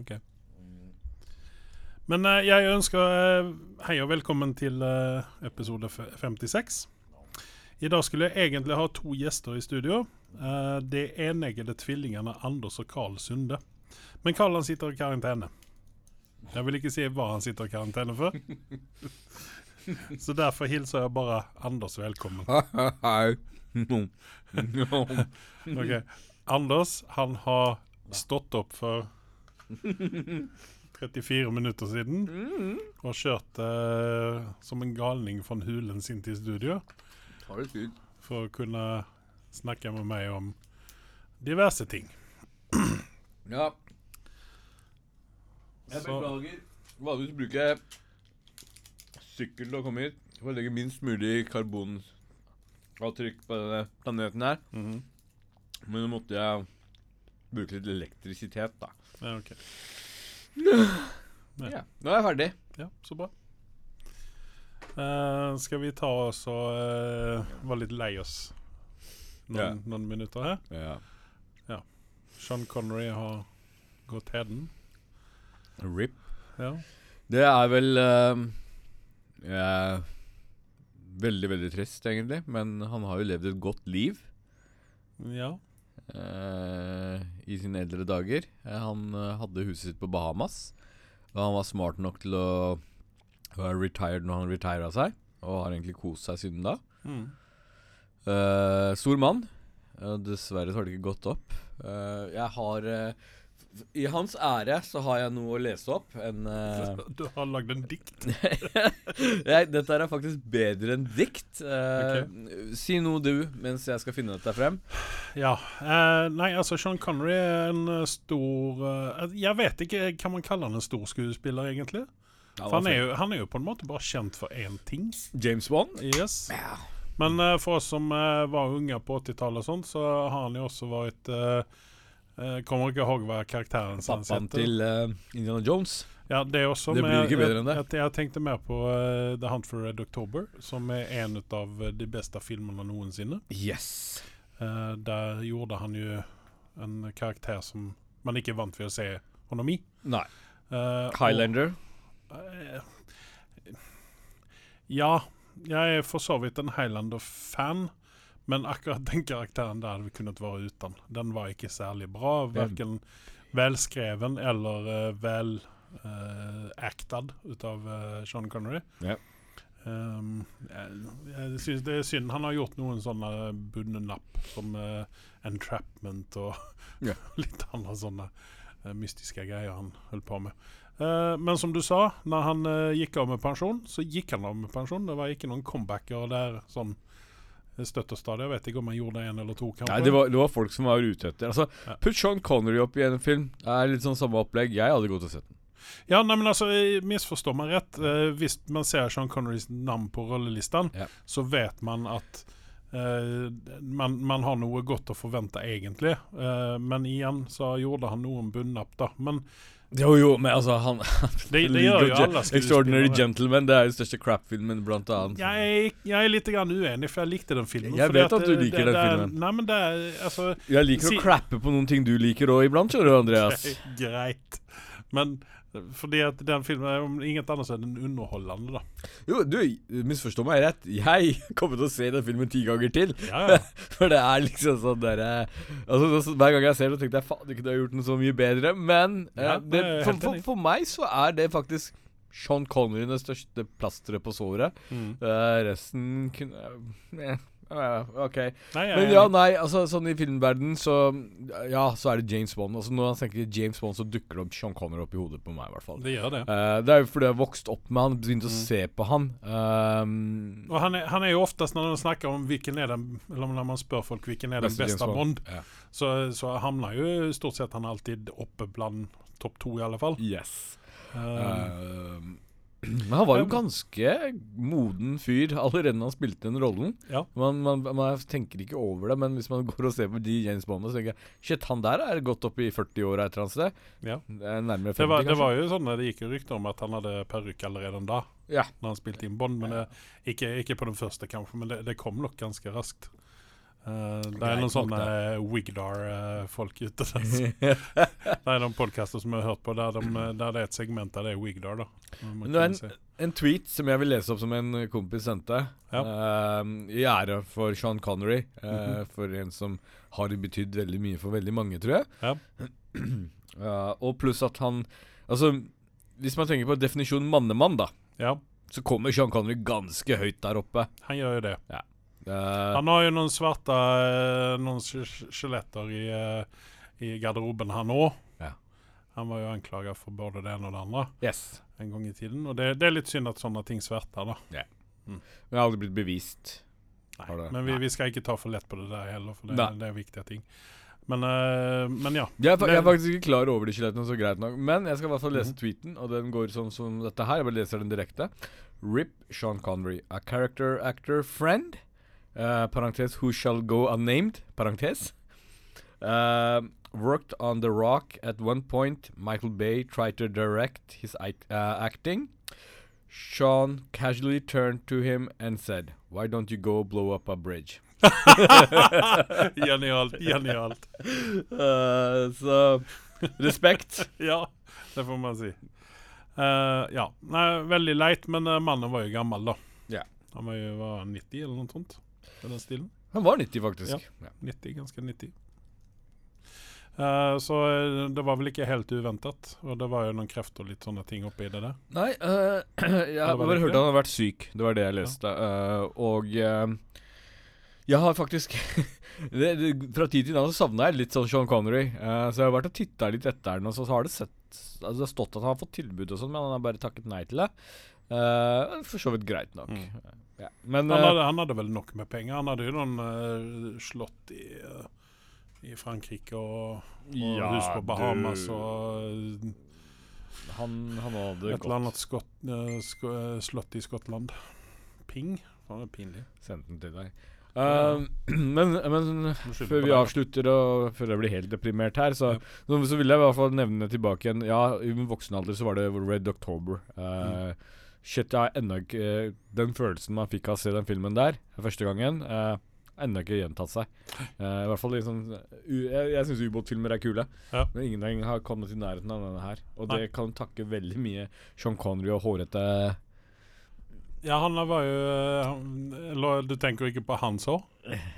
Ok. Men eh, jeg ønsker eh, hei og velkommen til eh, episode 56. I dag skulle jeg egentlig ha to gjester i studio. Det er eneggede tvillingene Anders og Carl Sunde. Men Carl han sitter i karantene. Jeg vil ikke si hva han sitter i karantene for. Så derfor hilser jeg bare Anders velkommen. Hei. Ok, Anders han har stått opp for 34 minutter siden og kjørt eh, som en galning fra hulen sin til studio Har det fint. for å kunne snakke med meg om diverse ting. Ja. Jeg Så- beklager. Vanligvis bruker jeg sykkel til å komme hit for å legge minst mulig karbonavtrykk på denne planeten her. Mhm. Men nå måtte jeg bruke litt elektrisitet, da. Ja, ok. Ja. Nå er jeg ferdig. Ja, så bra. Eh, skal vi ta oss og eh, være litt lei oss noen, Ja. noen minutter her? Ja. Sean Connery har gått heden. RIP. Ja. Det er vel eh, ja, Veldig, veldig trist, egentlig. Men han har jo levd et godt liv. ja. Eh, i sine eldre dager. Eh, han eh, hadde huset sitt på Bahamas. Og han var smart nok til å være retired når han retira seg. Og har egentlig kost seg siden da. Mm. Uh, stor mann. Uh, dessverre så har det ikke gått opp. Uh, jeg har I hans ære så har jeg noe å lese opp. En uh... Du har lagd en dikt. jeg, Dette er faktisk bedre enn dikt. Eh, Si noe du, mens jeg skal finne dette frem. Ja. Uh, nei, altså Sean Connery er en eh, stor eh, Jeg vet ikke, kan man kalle han en stor skuespiller, egentlig? For han er, jo, han er jo på en måte bare kjent for én ting. James Bond. Yes. Men eh, for oss som eh, var unge på 80-tallet og sånt, så har han jo også vært uh, Kommer ikke ihåg hva karakteren hans Pappaen til uh, Indiana Jones. Ja, det også. Det blir ikke bedre enn det. Jeg, jeg, jeg tenkte mer på uh, The Hunt for Red October, som er en av de beste filmene noensinne. Yes. Uh, der gjorde han jo en karakter som man ikke er vant ved å se honom i. Nei. Eh, Highlander. og- eh, ja, jeg er for så vidt en Highlander-fan. Men akkurat den karakteren der hadde vi kunnet være uten. Den var ikke særlig bra. Verken velskreven eller uh, vel uh, acted ut av uh, Sean Connery. Ja. Um, jeg, jeg synes det er synd. Han har gjort noen sånne bundne napp som uh, entrapment og Ja. litt andre sånne mystiske greier han holdt på med. Uh, men som du sa, når han uh, gikk av med pensjon, så gikk han av med pensjon. Det var ikke noen comebacker der sånn støtt og. Jeg vet ikke om han gjorde en eller to, kamper. Nei, det var, det var folk som var ute etter. Altså, Ja. Putt Sean Connery opp i en film. Det er litt sånn samme opplegg. Jeg hadde gått og sett den. Ja, nei, men altså, misforstå meg rett. Eh, hvis man ser Sean Connerys navn på rollelisten, Ja. så vet man at eh, man, man har noe godt å forvente, egentlig. Eh, men igjen så gjorde han noen bunnapp, da. Men Jo, jo, men altså han det, det gjør jo alle Extraordinary. Gentleman, det er den største crap-filmen, blant annet. Jeg, jeg er litt uenig, for jeg likte den filmen. Jeg vet at du liker det, den det filmen. Nei, men det er altså Jeg liker Si- å crappe på noen ting du liker òg iblant, skjønner du, Andreas. Greit. Men fordi at den filmen er om inget annet så den underholdende, da. Jo, du, misforstå meg rett. Jeg kommer til å se den filmen ti ganger til. Ja, ja. For det er liksom sånn derre altså, så- Hver gang jeg ser det, tenkte jeg faen, du kunne ha gjort den så mye bedre. Men eh, Ja, det, for, for, for meg så er det faktisk Sean Connery det største plasteret på såret. Mm. Uh, resten kunne uh, eh, OK. Nei, er Men ja, nei, altså sånn i filmverdenen så Ja, så er det James Bond. Altså Når han tenker James Bond, så dukker det opp Sean Connor opp i hodet på meg, i hvert fall. det gjør det. uh, det er jo fordi jeg har vokst opp med han, begynt å Mm. se på han. Um, Og han er, han er jo oftest når man snakker om hvilken er den Eller når man spør folk hvilken er den beste beste James Bond, Ja. så, så havner jo stort sett han alltid oppe blant topp to, i alle fall. Yes. Um, Um, men han var jo ganske moden fyr allerede når han spilte den rollen. Ja. Man, man, man tenker ikke over det, men hvis man går og ser på de James Bond, så tenker jeg Shit, han der er gått opp i 40-åra et eller annet sted. Ja. Det er nærmere 50, det, var, det var jo sånn det gikk jo rykter om at han hadde parykk allerede da, Ja. når han spilte inn Bond. Men det, ikke, ikke på den første, kanskje, men det, det kom nok ganske raskt. Eh, det er noen sånne uh, Wigdar-folk ute det er noen podkaster som jeg har hørt på der, de, der det er et segment der det er Wigdar. det er en. En tweet som jeg vil lese opp som en kompis sendte. Ja. uh, I ære for Sean Connery. Uh, mm -hmm. For en som har betydd veldig mye for veldig mange, tror jeg. Ja. Ja, og pluss at han Altså, hvis man tenker på definisjonen mannemann, da, Ja, så kommer Sean Connery ganske høyt der oppe. han gjør jo det. Eh, Han har jo noen svarte eh, Noen skjeletter i, eh, i garderoben, han òg. Ja. Han var jo anklaga for både det ene og det andre yes. en gang i tiden. Og det, det er litt synd at sånne ting sverter, da. Men det har aldri blitt bevist. Nei. Men vi, vi skal ikke ta for lett på det der heller, for det, det er viktige ting. Men, eh, men ja. Jeg er, jeg er faktisk ikke klar over de skjelettene så greit nok. Men jeg skal i hvert fall lese Mhm. tweeten, og den går sånn som dette her. Jeg bare leser den direkte. Rip Sean Connery, a character actor friend. Parentes who shall go unnamed. Parentes. Eh, worked on The Rock at one point. Michael Bay tried to direct his uh, acting. Sean casually turned to him and said, Why don't you go blow up a bridge? Genialt. Genialt. Eh, så respekt. Ja, det får man si. Eh, ja. Nei, veldig leit, men eh, mannen var jo gammel, da. Ja. Han var jo var 90 eller noe sånt. Den stilen. Han var 90, faktisk. Ja. 90, ganske 90. Uh, så eh, det var vel ikke helt uventet. Og det var jo noen kreft og litt sånne ting oppi det der. Nei, uh, jeg har bare hørt han har vært syk. Det var det jeg leste. øh, og øh, jeg har faktisk det, det, Fra tid til annen så savna jeg litt sånn Sean Connery. så jeg har vært og titta litt etter den, og så har det sett Altså det har stått at han har fått tilbud og sånn, men han har bare takket nei til det. Uh, for så vidt greit nok. Mm. Ja. Men Han hadde, han hadde vel nok med penger. Han hadde jo noen uh, slott i, uh, i Frankrike og, og Ja, hus på Bahamas du- og eh, han, han hadde et eller annet skott, eh, sko, eh, slott i Skottland. Ping? Han er pinlig. Sendte den til deg. Uh, men, men Før vi avslutter og før jeg blir helt deprimert her, så, så, så vil jeg i hvert fall nevne tilbake igjen Ja, i min voksen alder så var det Red October. Uh, Shit, jeg ennå ikke eh, Den følelsen man fikk av å se den filmen der første gangen, eh, ennå ikke gjentatt seg. Eh, I hvert fall liksom u, Jeg, jeg syns ubåtfilmer er kule, Ja. men ingenting har kommet i nærheten av denne her. Og Nei. det kan takke veldig mye Sean Connery og hårete Ja, han var jo eh, han, du tenker ikke på hans hår?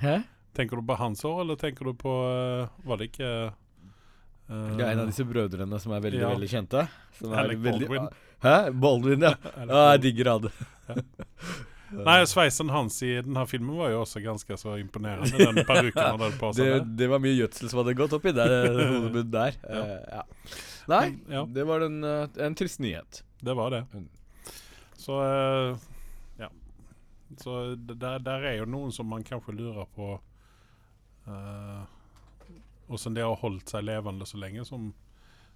Hæ? Tenker du på hans hår, eller tenker du på eh, Var det ikke uh, Det er en av disse brødrene som er veldig, Ja. veldig kjente. Som er Alec veldig, Baldwin. Hæ? Baldwin, ja. Ja, jeg digger han. Nei, sveisen hans i denne filmen var jo også ganske så imponerende. Den parykken han hadde på seg. Det, det var mye gjødsel som hadde gått oppi der, hodebunnen der. Ja. Eh, ja. Nei, Ja. det var en, eh, en trist nyhet. Det var det. Mm. Så uh, ja. Så der, der er jo noen som man kanskje lurer på Åssen de har holdt seg levende så lenge, som,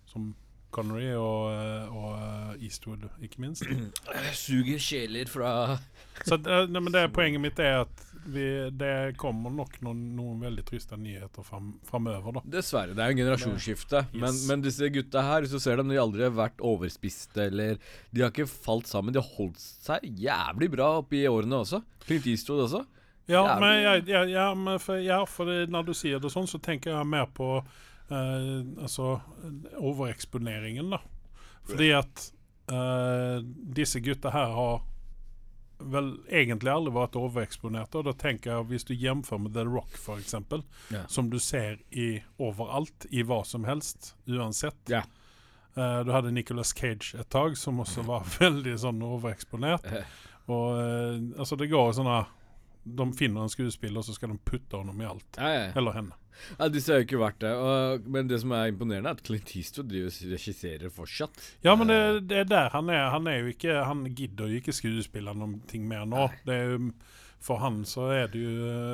som Connery og, eh, og eh, Eastwood, ikke minst. Suger sjeler fra Så det, nei, men det Poenget mitt er at vi, det kommer nok noen, noen veldig triste nyheter fram, framover. da. Dessverre, det er jo en generasjonsskifte. Yes. Men, men disse gutta her, hvis du ser dem, de har aldri vært overspiste eller De har ikke falt sammen. De har holdt seg jævlig bra oppi årene også. Clint Eastwood også. Ja, Jævlig. men, jeg, ja, men for, ja, for når du sier det sånn, så tenker jeg mer på eh, altså overeksponeringen, da. Fordi at eh, disse gutta her har vel egentlig aldri vært overeksponerte. Og da tenker jeg, hvis du jamfører med The Rock, f.eks., yeah. som du ser i overalt, i hva som helst, uansett. Yeah. Uh, du hadde Nicolas Cage et tak, som også var veldig sånn overeksponert. Og uh, altså, det går sånn her De finner en skuespiller, og så skal de putte honom i alt. Ja, ja. Eller henne. ja, disse har jo ikke vært det. Og, men det som er imponerende, er at Clint Eastwood regisserer fortsatt. Ja, men det, Eh, det er der han er. Han er jo ikke Han gidder jo ikke skuespille noe mer nå. Det er for han så er det jo,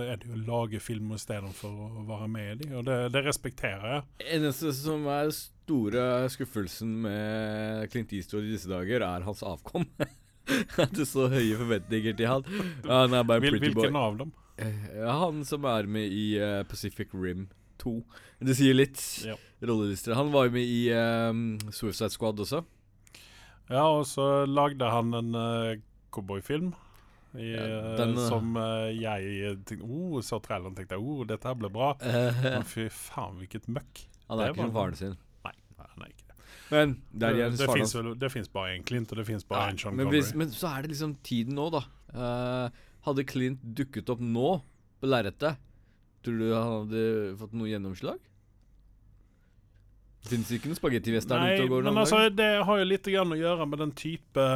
er det jo lage film istedenfor å være med i og det, det respekterer jeg. Eneste som er store skuffelsen med Clint Eastwood i disse dager, er hans avkom. Er så høye forventninger til han. Han er bare pretty boy. hvilken av dem? Eh, han som er med i eh, Pacific Rim 2. Det sier litt. Ja. Rollelister. Han var jo med i um, Suicide Squad også. Ja, og så lagde han en uh, cowboyfilm I, Ja, den, uh, som uh, jeg tenkte oh, Så traileren tenkte jeg oh, dette her ble bra. Men fy faen, hvilket møkk. han er ikke som faren sin. Nei, nei, han er ikke det. Men der Det, igjen det, finnes vel, det fins bare én Clint, og det finnes bare Ja, én Sean men, Connery. men så er det liksom tiden nå, da. Uh, hadde Clint dukket opp nå på lerretet, tror du han hadde fått noe gjennomslag? Fins ikke noen spagettivester Nei, ute og går men altså, det har jo litt grann å gjøre med den type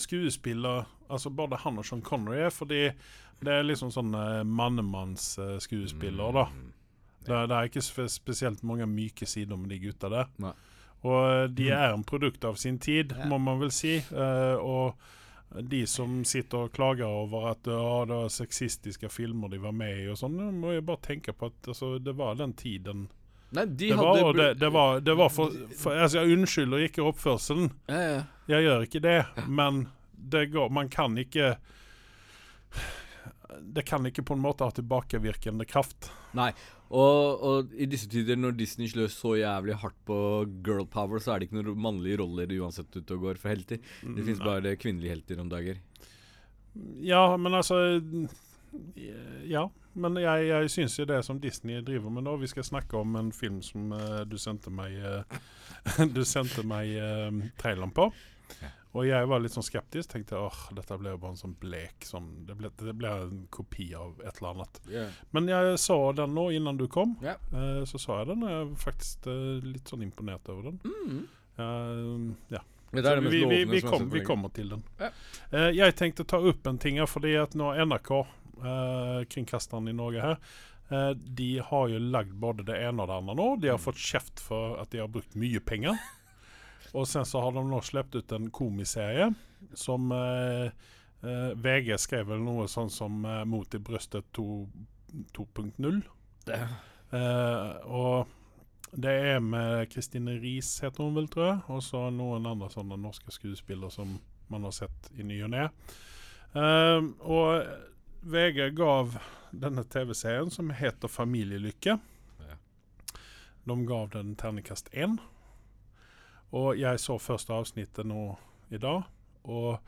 skuespiller Altså både han og Sean Connery er, fordi det er liksom sånn uh, mannemannsskuespiller, da. Mm. Det, det er ikke spesielt mange myke sider med de gutta der. Nei. Og de er en produkt av sin tid, må man vel si. Uh, og de som sitter og klager over at uh, det var sexistiske filmer de var med i, og sånn, må jo bare tenke på at altså, det var den tiden. Nei, de Det var, det, det var, det var for, for altså, Jeg unnskylder ikke oppførselen. ja, ja. Jeg gjør ikke det, men det går Man kan ikke Det kan ikke på en måte ha tilbakevirkende kraft. Nei. Og, og i disse tider, når Disney slår så jævlig hardt på girl power, så er det ikke noen mannlige roller uansett ute og går for helter. Det fins bare kvinnelige helter om dager. Ja, men altså Ja. Men jeg, jeg syns jo det som Disney driver med nå Vi skal snakke om en film som uh, du sendte meg uh, Du sendte meg uh, traileren på. Og jeg var litt sånn skeptisk. Tenkte åh, dette ble jo bare en sånn blek sånn, det, ble, det ble en kopi av et eller annet. Men jeg så den nå innan du kom. Yeah. Uh, så sa jeg den, og jeg var faktisk uh, litt sånn imponert over den. Mm. Eh, ja. Det det vi, vi, vi, kom, vi kommer til den. Yeah. Eh, jeg tenkte ta opp en ting fordi at nå NRK, uh, kringkasteren i Norge her, eh, de har jo lagd både det ene og det andre nå. De har Mm. fått kjeft for at de har brukt mye penger. Og sen så har de nå släppt ut en komiserie som eh, eh, VG skrev väl noe sånt som eh, 'Mot i brøstet 2.0'. Eh, och det er med Kristine Riis, heter hun vel, tror jeg. Og så noen andre sånne norske skådespelare som man har sett i ny og ne. Eh, og VG gav denne TV-serien, som heter 'Familielykke', Ja. de gav den terningkast én. Og jeg så første avsnittet nå i dag, og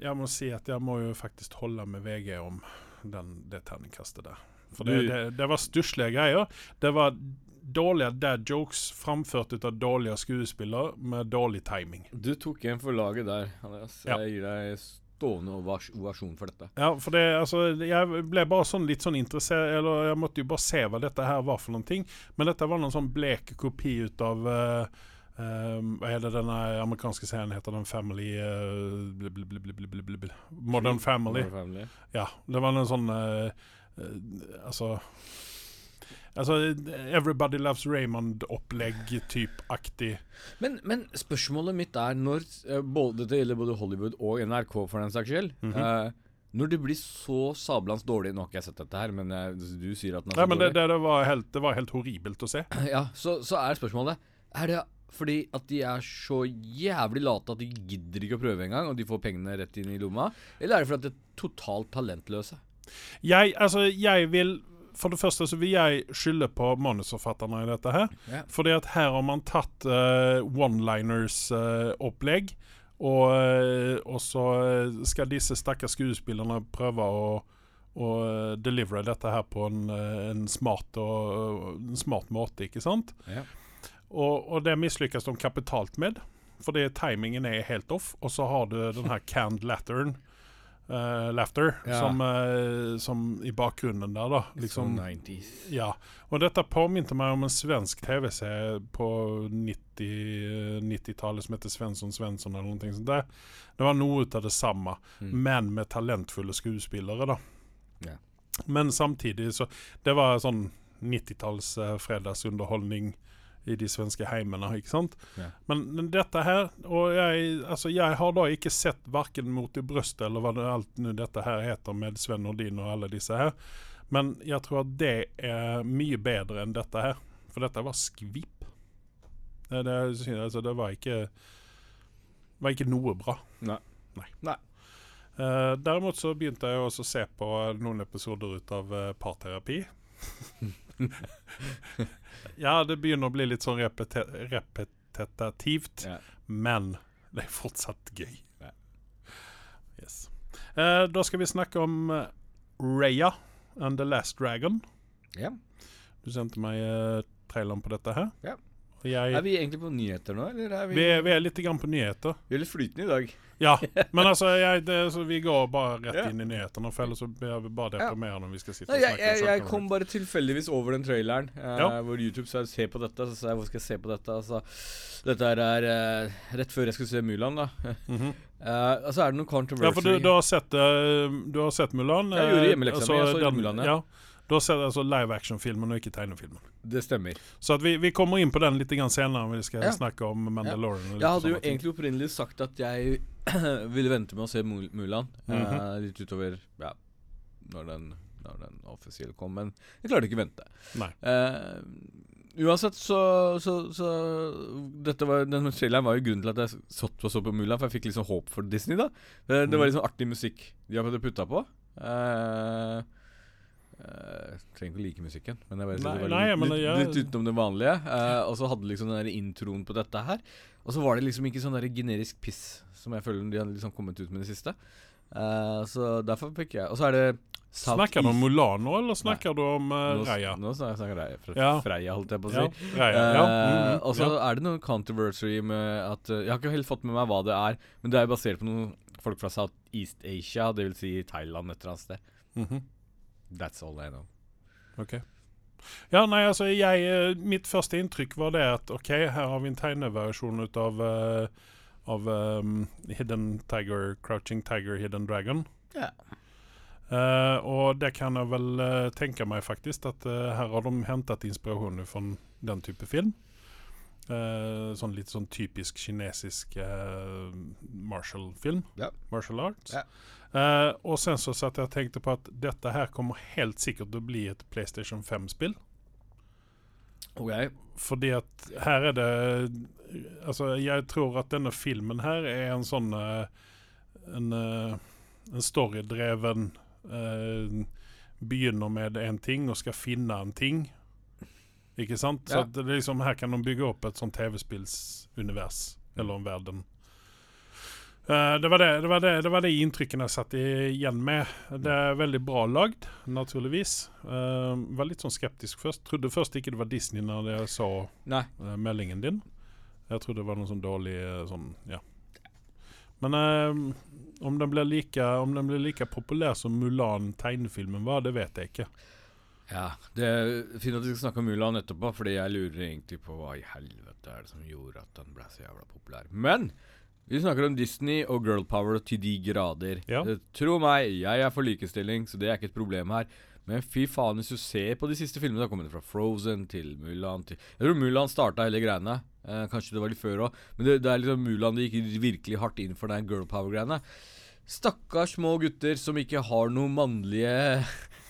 jeg må si at jeg må jo faktisk holde med VG om den, det terningkastet der. For det, det, det var stusslige greier. Det var dårlige dad jokes framført ut av dårlige skuespillere med dårlig timing. Du tok en for laget der, Andreas. Ja. Jeg gir deg stående ovasjon for dette. Ja, for det, altså, jeg ble bare sånn litt sånn interessert Eller jeg måtte jo bare se hva dette her var for noen ting. Men dette var noen sånn blek kopi ut av uh, Um, hva er det denne amerikanske serien heter? Den Family uh, bl bl bl Modern Family. Modern Family. Ja. Det var en sånn uh, uh, Altså Altså Everybody Loves Raymond-opplegg-typ-aktig. Men, men spørsmålet mitt er når eh, både, Det gjelder både Hollywood og NRK, for den saks skyld. Mhm. eh, når det blir så sablans dårlig Nå har ikke jeg sett dette her, men jeg, du sier at den er Nei, men det, dårlig. det, det, var helt, det var helt horribelt å se. Ja, så, så er spørsmålet Er det fordi at de er så jævlig late at de gidder ikke å prøve engang, og de får pengene rett inn i lomma? Eller er det fordi at de er totalt talentløse? Jeg, altså, jeg vil For det første så vil jeg skylde på manusforfatterne i dette her. Yeah. Fordi at her har man tatt uh, one-liners-opplegg, og, eh, og så eh, skal disse stakkars skuespillerne prøve å å eh, delivere dette her på en, eh, en, smart, og, en smart måte, ikke sant? Ja. Og, og det mislykkes de kapitalt med, fordi timingen er helt off. Og så har du den her canned latteren, eh, laughter, Ja. som, uh, som i bakgrunnen der, da. Liksom, Liksom 90s. ja. Og dette påminte meg om en svensk TV-serie på 90 90-tallet som heter Svensson Svensson eller noe sånt der. Det var noe av det samme, Mm. men med talentfulle skuespillere, da. Ja. Men samtidig så Det var sånn 90-talls uh, fredagsunderholdning i de svenske heimene, ikke sant? Ja. Men dette her Og jeg, altså, jeg har da ikke sett verken Mot i brøstet eller hva det alt nå dette her heter med Sven Nordin og alle disse her. Men jeg tror at det er mye bedre enn dette her. For dette var skvip. Det, det, altså, det var ikke var ikke noe bra. Nei. Nei. Nei. Uh, derimot så begynte jeg også å se på noen episoder ut av uh, parterapi. ja, det begynner å bli litt sånn repete repetitivt, Ja. men det er fortsatt gøy. Ja. Yes. Eh, da skal vi snakke om uh, Raya and the Last Dragon. Ja. Du sendte meg uh, traileren på dette her. Ja. Jeg, Er vi egentlig på nyheter nå, eller er vi vi, vi er litt grann på nyheter. Vi er litt flytende i dag. Ja, men altså jeg, det, så vi går bare rett Ja. inn i nyhetene, for ellers så blir vi bare deprimerende om vi skal sitte og jeg, snakke. jeg, jeg om kom bare tilfeldigvis over den traileren eh, Ja. hvor YouTube sa 'se på dette'. Så sa jeg 'hvor skal jeg se på dette'? Altså, dette er eh, rett før jeg skulle se Mulan, da. Mhm. Eh, og så er det noe controversy. Ja, for du, du har sett uh, Du har sett Mulan? Jeg gjorde eh, hjemmeleksa mi, jeg så den- Mulan, ja. Du ser sett altså live action-filmen og ikke tegnefilmen. Det stemmer. Så at vi, vi kommer inn på den litt senere når vi skal Ja. snakke om Mandalorian. Ja. Jeg hadde jo ting. egentlig opprinnelig sagt at jeg ville vente med å se Mul- Mulan. mm -hmm. uh, litt utover ja, når den, når den offisielle kom, men jeg klarte ikke å vente. Nei. Uh, uansett så, så, så dette var, Den traileren var jo grunnen til at jeg satt og så på Mulan, for jeg fikk liksom håp for Disney. da Det, det var Mhm. liksom artig musikk de hadde putta på. Eh, eh, trenger ikke å like musikken, men jeg vet, Nei, det var nei, litt, men litt, litt utenom det vanlige. Uh, og så hadde liksom den der introen på dette her. Og så var det liksom ikke sånn der generisk piss som jeg føler de hadde liksom kommet ut med i det siste. Uh, så derfor fikk jeg Og så er det South Snakker du om Mulan nå, eller snakker du om uh, Nå, nå snakker jeg Reia. Fra Ja. Freia, holdt jeg på å si. Ja, Raya. Ja. Mm, mhm, og så ja. er det noe controversy med at Jeg har ikke helt fått med meg hva det er, men det er basert på noen folk fra South East Asia, dvs. Si Thailand et eller annet sted. Mhm. That's all I know. Ok. Ja, nei, altså jeg, eh, Mitt første inntrykk var det at OK, her har vi en tegneversjon ut av, uh, av um, Hidden Tiger, Crouching Tiger, Hidden Dragon. Ja. Uh, og det kan jeg vel uh, tenke meg, faktisk, at her har de hentet inspirasjon fra den type film. Eh, sånn litt sånn typisk kinesisk uh, martial-film. Ja. Martial arts. Ja. Uh, og sen så satt jeg og tenkte på at dette her kommer helt sikkert til å bli et PlayStation 5-spill. Okay. Fordi at her er det Altså, jeg tror at denne filmen her er en sånn eh, En, eh, en storydreven eh, Begynner med en ting og skal finne en ting. Ikke sant? Så Ja. er liksom, her kan de bygge opp et sånt TV-spillsunivers. Eller en verden. Uh, det, var det, det, var det, det var det inntrykkene jeg satt igjen med. Det er veldig bra lagd, naturligvis. Uh, var litt sånn skeptisk først. Trodde først ikke det var Disney når jeg så eh, meldingen din. Jeg trodde det var noe sånn dårlig sånn, ja. Men om den blir like Om den blir like populær som Mulan tegnefilmen var, det vet jeg ikke. Ja, det er fint at vi skal snakke om Mulan etterpå, fordi jeg lurer egentlig på hva i helvete er det som gjorde at den ble så jævla populær. Men vi snakker om Disney og girl power til de grader. Ja. Eh, Tro meg, jeg er for likestilling, så det er ikke et problem her. Men fy faen, hvis du ser på de siste filmene, da kommer det fra Frozen til Mulan til Jeg tror Mulan starta hele greiene. Eh, kanskje det var litt før òg, men det, det er liksom Mulan det gikk virkelig hardt inn for den girl power-greiene. Stakkars små gutter som ikke har noen mannlige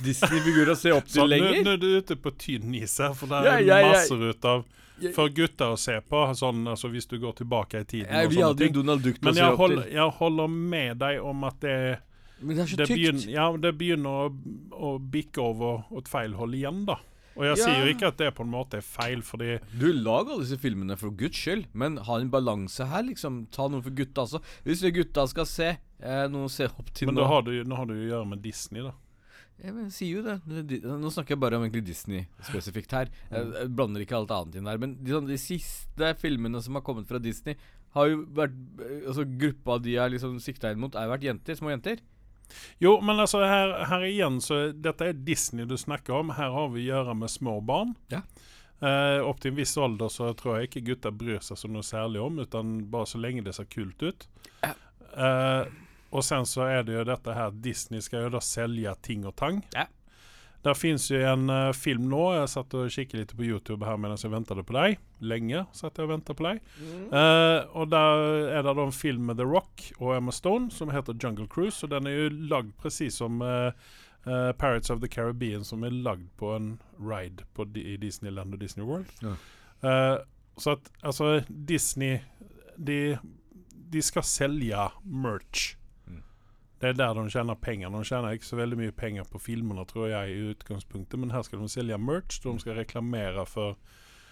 Disney-figurer å se opp til lenger. nå er du ute på tynn is her, for det er ja, ja. masser ut av for gutter å se på, sånn, altså hvis du går tilbake i tiden. Ja, vi hadde jo ting. Donald Duck Men jeg til. jeg holder med deg om at det, Men det er så det, tykt. begynner, ja, det begynner å, å bikke over åt feil hold igjen, da. Og jeg Ja. sier jo ikke at det på en måte er feil, fordi Du, lag alle disse filmene for guds skyld, men ha en balanse her, liksom. Ta noe for gutta også. Hvis vi gutta skal se eh, noe å se opp til Men nå har du, nå har du å gjøre med Disney, da. Jeg sier jo det. Nå snakker jeg bare om egentlig Disney spesifikt her. Jeg, jeg blander ikke alt annet inn her. Men de, sånn, de siste filmene som har kommet fra Disney, har jo vært eh, Altså Gruppa de har liksom sikta inn mot, jo vært jenter. Små jenter. Jo, men altså her, her igjen så Dette er Disney du snakker om. Her har vi å gjøre med små barn. Ja. Eh, opp til en viss alder så tror jeg ikke gutter bryr seg så noe særlig om, utan bare så lenge det ser kult ut. Ja. Eh, og sen så er det jo dette her Disney skal jo da selge ting og tang. Ja. Der fins jo en uh, film nå. Jeg satt og kikket litt på YouTube her mens jeg ventet på deg. Lenge satt jeg og ventet på deg. Uh, og der er det da en film med The Rock og Emma Stone som heter Jungle Cruise. Og den er jo lagd presis som uh, uh, Pirates of the Caribbean, som er lagd på en ride på, i Disneyland og Disney World. Ja. Eh, så at altså Disney de, de skal selge merch. Det er der de tjener penger. De tjener ikke så veldig mye penger på filmene, tror jeg, i utgangspunktet, men her skal de selge merch. De skal reklamere for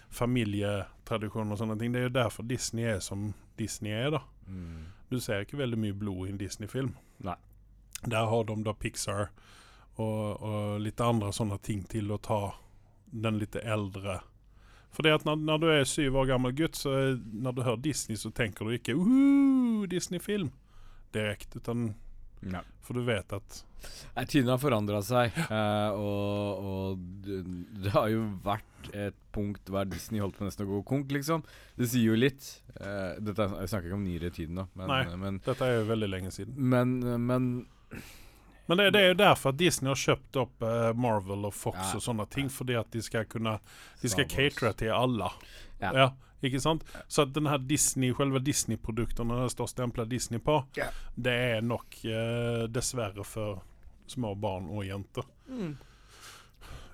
familietradisjoner og sånne ting. Det er jo derfor Disney er som Disney er, da. Mm. Du ser ikke veldig mye blod i en Disney-film. Nei. Der har de da Pixar og, og litt andre sånne ting til å ta den litt eldre For det at når, når du er syv år gammel gutt, så er, når du hører Disney, så tenker du ikke uh, Disney-film direkte, utan Ja. For du vet at Nei, Tidene har forandra seg, Uh, og, og det, det har jo vært et punkt hver Disney holdt på nesten å gå konk, liksom. Det sier jo litt. Uh, dette, er- jeg snakker ikke om nyere tiden, da, men, Nei. men, Dette er jo veldig lenge siden. men, men Men det, det er jo derfor at Disney har kjøpt opp uh, Marvel og Fox Ja. og sånne ting, fordi at de skal kunne De skal catere til alle. Ja. Ja. Ikke sant? Så at den her Disney, selve Disney-produktene det står stempla Disney på, yeah. det er nok eh, dessverre for små barn og jenter. mm.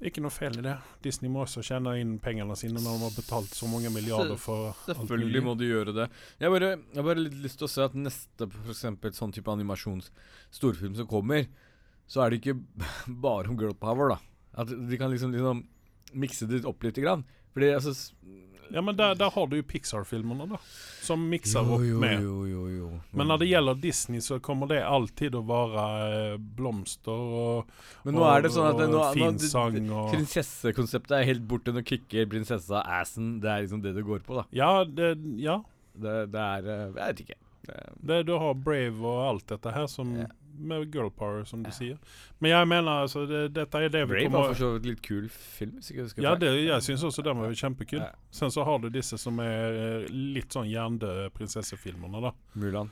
Ikke noe feil i det. Disney må også tjene inn pengene sine når de har betalt så mange milliarder for alt Selvfølgelig mulig. må de gjøre det. Jeg har bare, har bare litt lyst til å se at neste for eksempel, sånn type animasjons-storfilm som kommer, så er det ikke bare om girl power, da. At de kan liksom, liksom mikse det opp litt. Grann. Fordi altså Ja, men der, der har du jo Pixar-filmene, da. Som mikser opp med. Jo, jo, jo. Men når det gjelder Disney, så kommer det alltid å være eh, blomster og, Men nå er det sånn at det, og nå, og Prinsessekonseptet er helt borte. Nå kicker prinsessa assen. Det er liksom det det går på, da. Ja, det, ja. Det, det er eh, Jeg vet ikke. Det, Det, du har Brave og alt dette her som Ja. Med girl power, som du Ja. sier. Men jeg mener altså det, Dette er det vi Brave var kommer for så vidt litt kul film, jeg Ja, det, jeg syns også den var kjempekul. Ja. Sen så har du disse som er eh, litt sånn hjernedøde prinsessefilmene, da. Mulan.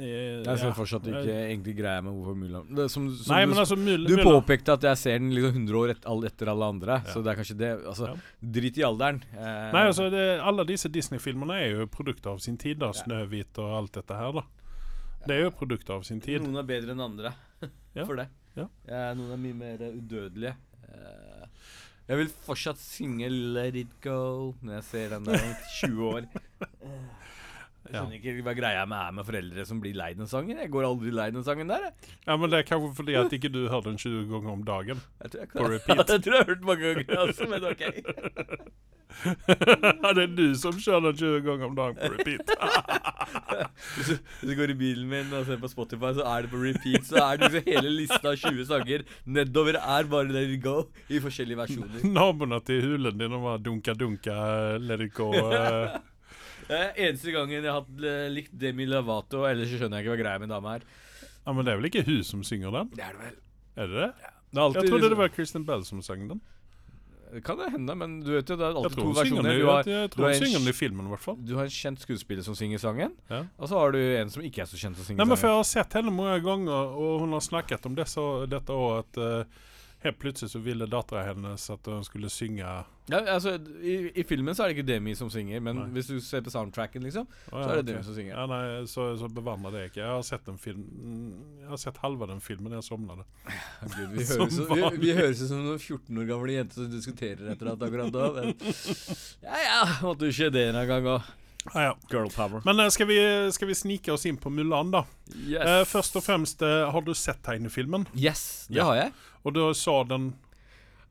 Eh, Jeg ser ja. fortsatt ikke egentlig greia med hvorfor Mulan det, som, som Nei, du, men altså Mul du påpekte at jeg ser den liksom 100 år et, etter alle andre, Ja. så det er kanskje det Altså, Ja. drit i alderen. Eh, Nei, altså det, Alle disse Disney-filmene er jo produkter av sin tid. da Ja. Snøhvit og alt dette her. da Det er jo produktet av sin tid. Noen er bedre enn andre for det. Ja. Noen er mye mer udødelige. Eh, jeg vil fortsatt synge 'Let It Go' når jeg ser den der om 20 år. Jeg skjønner ikke hva greia med er med foreldre som blir lei den sangen. Jeg går aldri lei den sangen der. Jeg, Ja, Men det er kanskje fordi at ikke du hører den 20 ganger om dagen. jeg tror jeg, På repeat. jeg tror jeg har hørt mange ganger, altså, men ok. det er du som kjører den 20 ganger om dagen på repeat. Hvis du, hvis du går i bilen min og ser på Spotify, så er det på repeat. Så er det liksom hele lista av 20 sanger nedover er bare Let It Go i forskjellige versjoner. Naboene til hulen din og bare dunka-dunka, let it go. eh. Eneste gangen jeg har eh, likt Demi Lovato, ellers skjønner jeg ikke hva greia med dama er. Ja, Men det er vel ikke hun som synger den? Det er det vel. Er det det? Det er Jeg trodde liksom- det var Kristen Bell som sang den. Det Kan det hende, men du vet jo, det er alltid to versjoner. Du har, jeg, tror hun synger den i filmen, i hvert fall. du har en kjent skuespiller som synger sangen, Ja. og så har du en som ikke er så kjent som synger Nei, men for. Jeg har sett henne mange ganger, og hun har snakket om desse, dette òg, at eh, helt plutselig så ville dattera hennes at hun skulle synge Ja, altså, i, I filmen så er det ikke Demi som synger, men Nei. hvis du ser på soundtracken, liksom, ja, så er det okay. Demi som synger. Ja, nei, så, så bevandrer det ikke. Jeg har sett en film Jeg har sett halve den filmen, jeg. Gud, vi, vi, vi høres ut som noen 14 år gamle jenter som diskuterer etter at akkurat da. Men ja, ja, måtte jo skje det en gang òg. Ja, ja. Girl power. Men eh, skal vi, skal vi snike oss inn på Mulan, da? Yes. Uh, først og fremst, uh, har du sett tegnefilmen? Yes, det Ja. har jeg. Og du sa den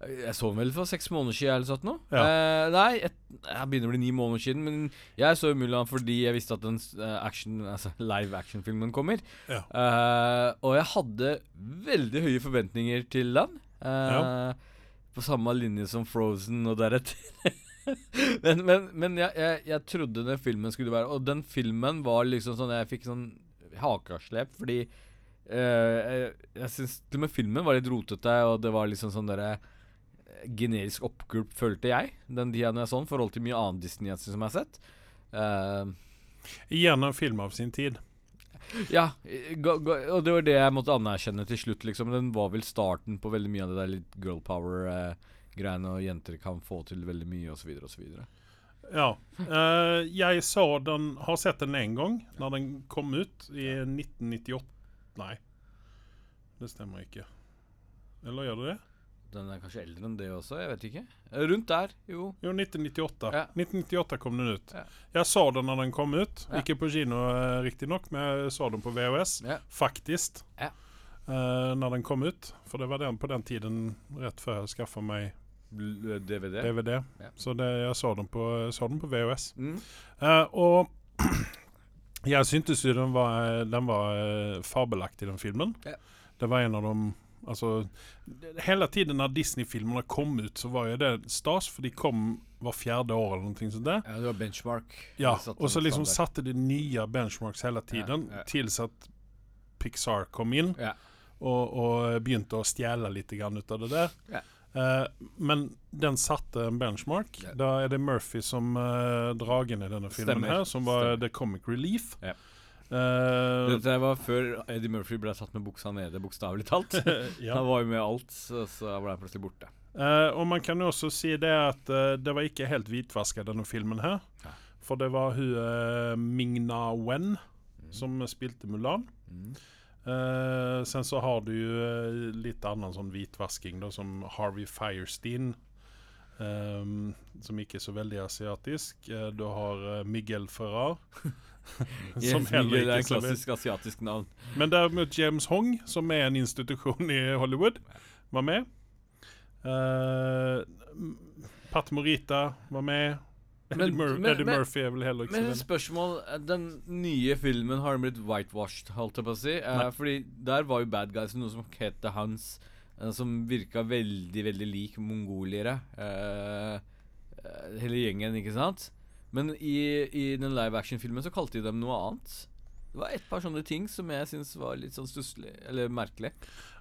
Jeg så den vel for seks måneder siden eller sånn. Ja. Eh, nei, jeg, jeg begynner å bli ni måneder siden. Men jeg så Mulan fordi jeg visste at den eh, action, altså live action-filmen kommer. Ja. Eh, og jeg hadde veldig høye forventninger til den. Eh, På samme linje som Frozen og deretter. men men, men jeg, jeg, jeg trodde den filmen skulle være Og den filmen var liksom sånn Jeg fikk sånn hakeslep fordi jeg, jeg syns til og med filmen var litt rotete, og det var liksom sånn derre generisk oppgulp, følte jeg, den tida jeg så den, forhold til mye annen Disney som jeg har sett. Uh, Gjerne en film av sin tid. ja, go, go, og det var det jeg måtte anerkjenne til slutt, liksom. Den var vel starten på veldig mye av det der litt girl power-greiene, og jenter kan få til veldig mye, osv., osv. Ja. Uh, jeg så den Har sett den én gang, når den kom ut i 1998. Nei, det stemmer ikke. Eller gjør det det? Den er kanskje eldre enn det også, jeg vet ikke. Eh, Rundt der, jo. Jo, 1998. Ja. 1998 kom den ut. Ja. Jeg så den når den kom ut. Ja. Ikke på kino uh, riktignok, men jeg så den på VHS. Faktisk. Ja. Uh, når den kom ut. For det var den på den tiden rett før jeg skaffa meg eh, DVD. DVD. Så det, jeg så den på, så den på VHS. Mm. Uh, og Jeg syntes jo den var, den var eh, fabelaktig, den filmen. Ja. Det var en av de Altså, hele tiden når Disney-filmene kom ut, så var jo det stas, for de kom hver fjerde år eller noe sånt. der. Ja, det var benchmark. Ja, og så liksom satte de nye benchmarks hele tiden, Ja, ja. tills at Pixar kom inn Ja. og, og begynte å stjele litt grann ut av det der. Eh, men den satte en benchmark. Yeah. Da er det Murphy som uh, dragen i denne filmen, Stemmer. her, som var Stemmer. The Comic Relief. Yeah. Uh, Dette var før Eddie Murphy ble satt med buksa nede, bokstavelig talt. ja. Han var jo med alt, så, så ble han plutselig borte. Uh, og man kan jo også si det at det var ikke helt hvitvaska denne filmen her. Ja. For det var hun Ming-Na Wen Mm. som spilte Mulan. Mm. Eh, sen så har du jo uh, litt annen sånn hvitvasking, da, som Harvey Firestein. Um, som ikke er så veldig asiatisk. Uh, du har Miguel Ferrar. som Yes, heller Miguel er ikke en klassisk asiatisk navn. Men derimot James Hong, som er en institusjon i Hollywood, var med. Uh, Pat Morita var med. Men- men- Eddie Murphy er vel heller ikke Men spørsmål Den nye filmen har blitt whitewashed, holdt jeg på å si. Eh, fordi der var jo bad guys noe som het The Hans, eh, som virka veldig, veldig lik mongoliere. Eh, eh, hele gjengen, ikke sant? Men i, i den live action-filmen så kalte de dem noe annet. Det var et par sånne ting som jeg syns var litt sånn stusslig, eller merkelig.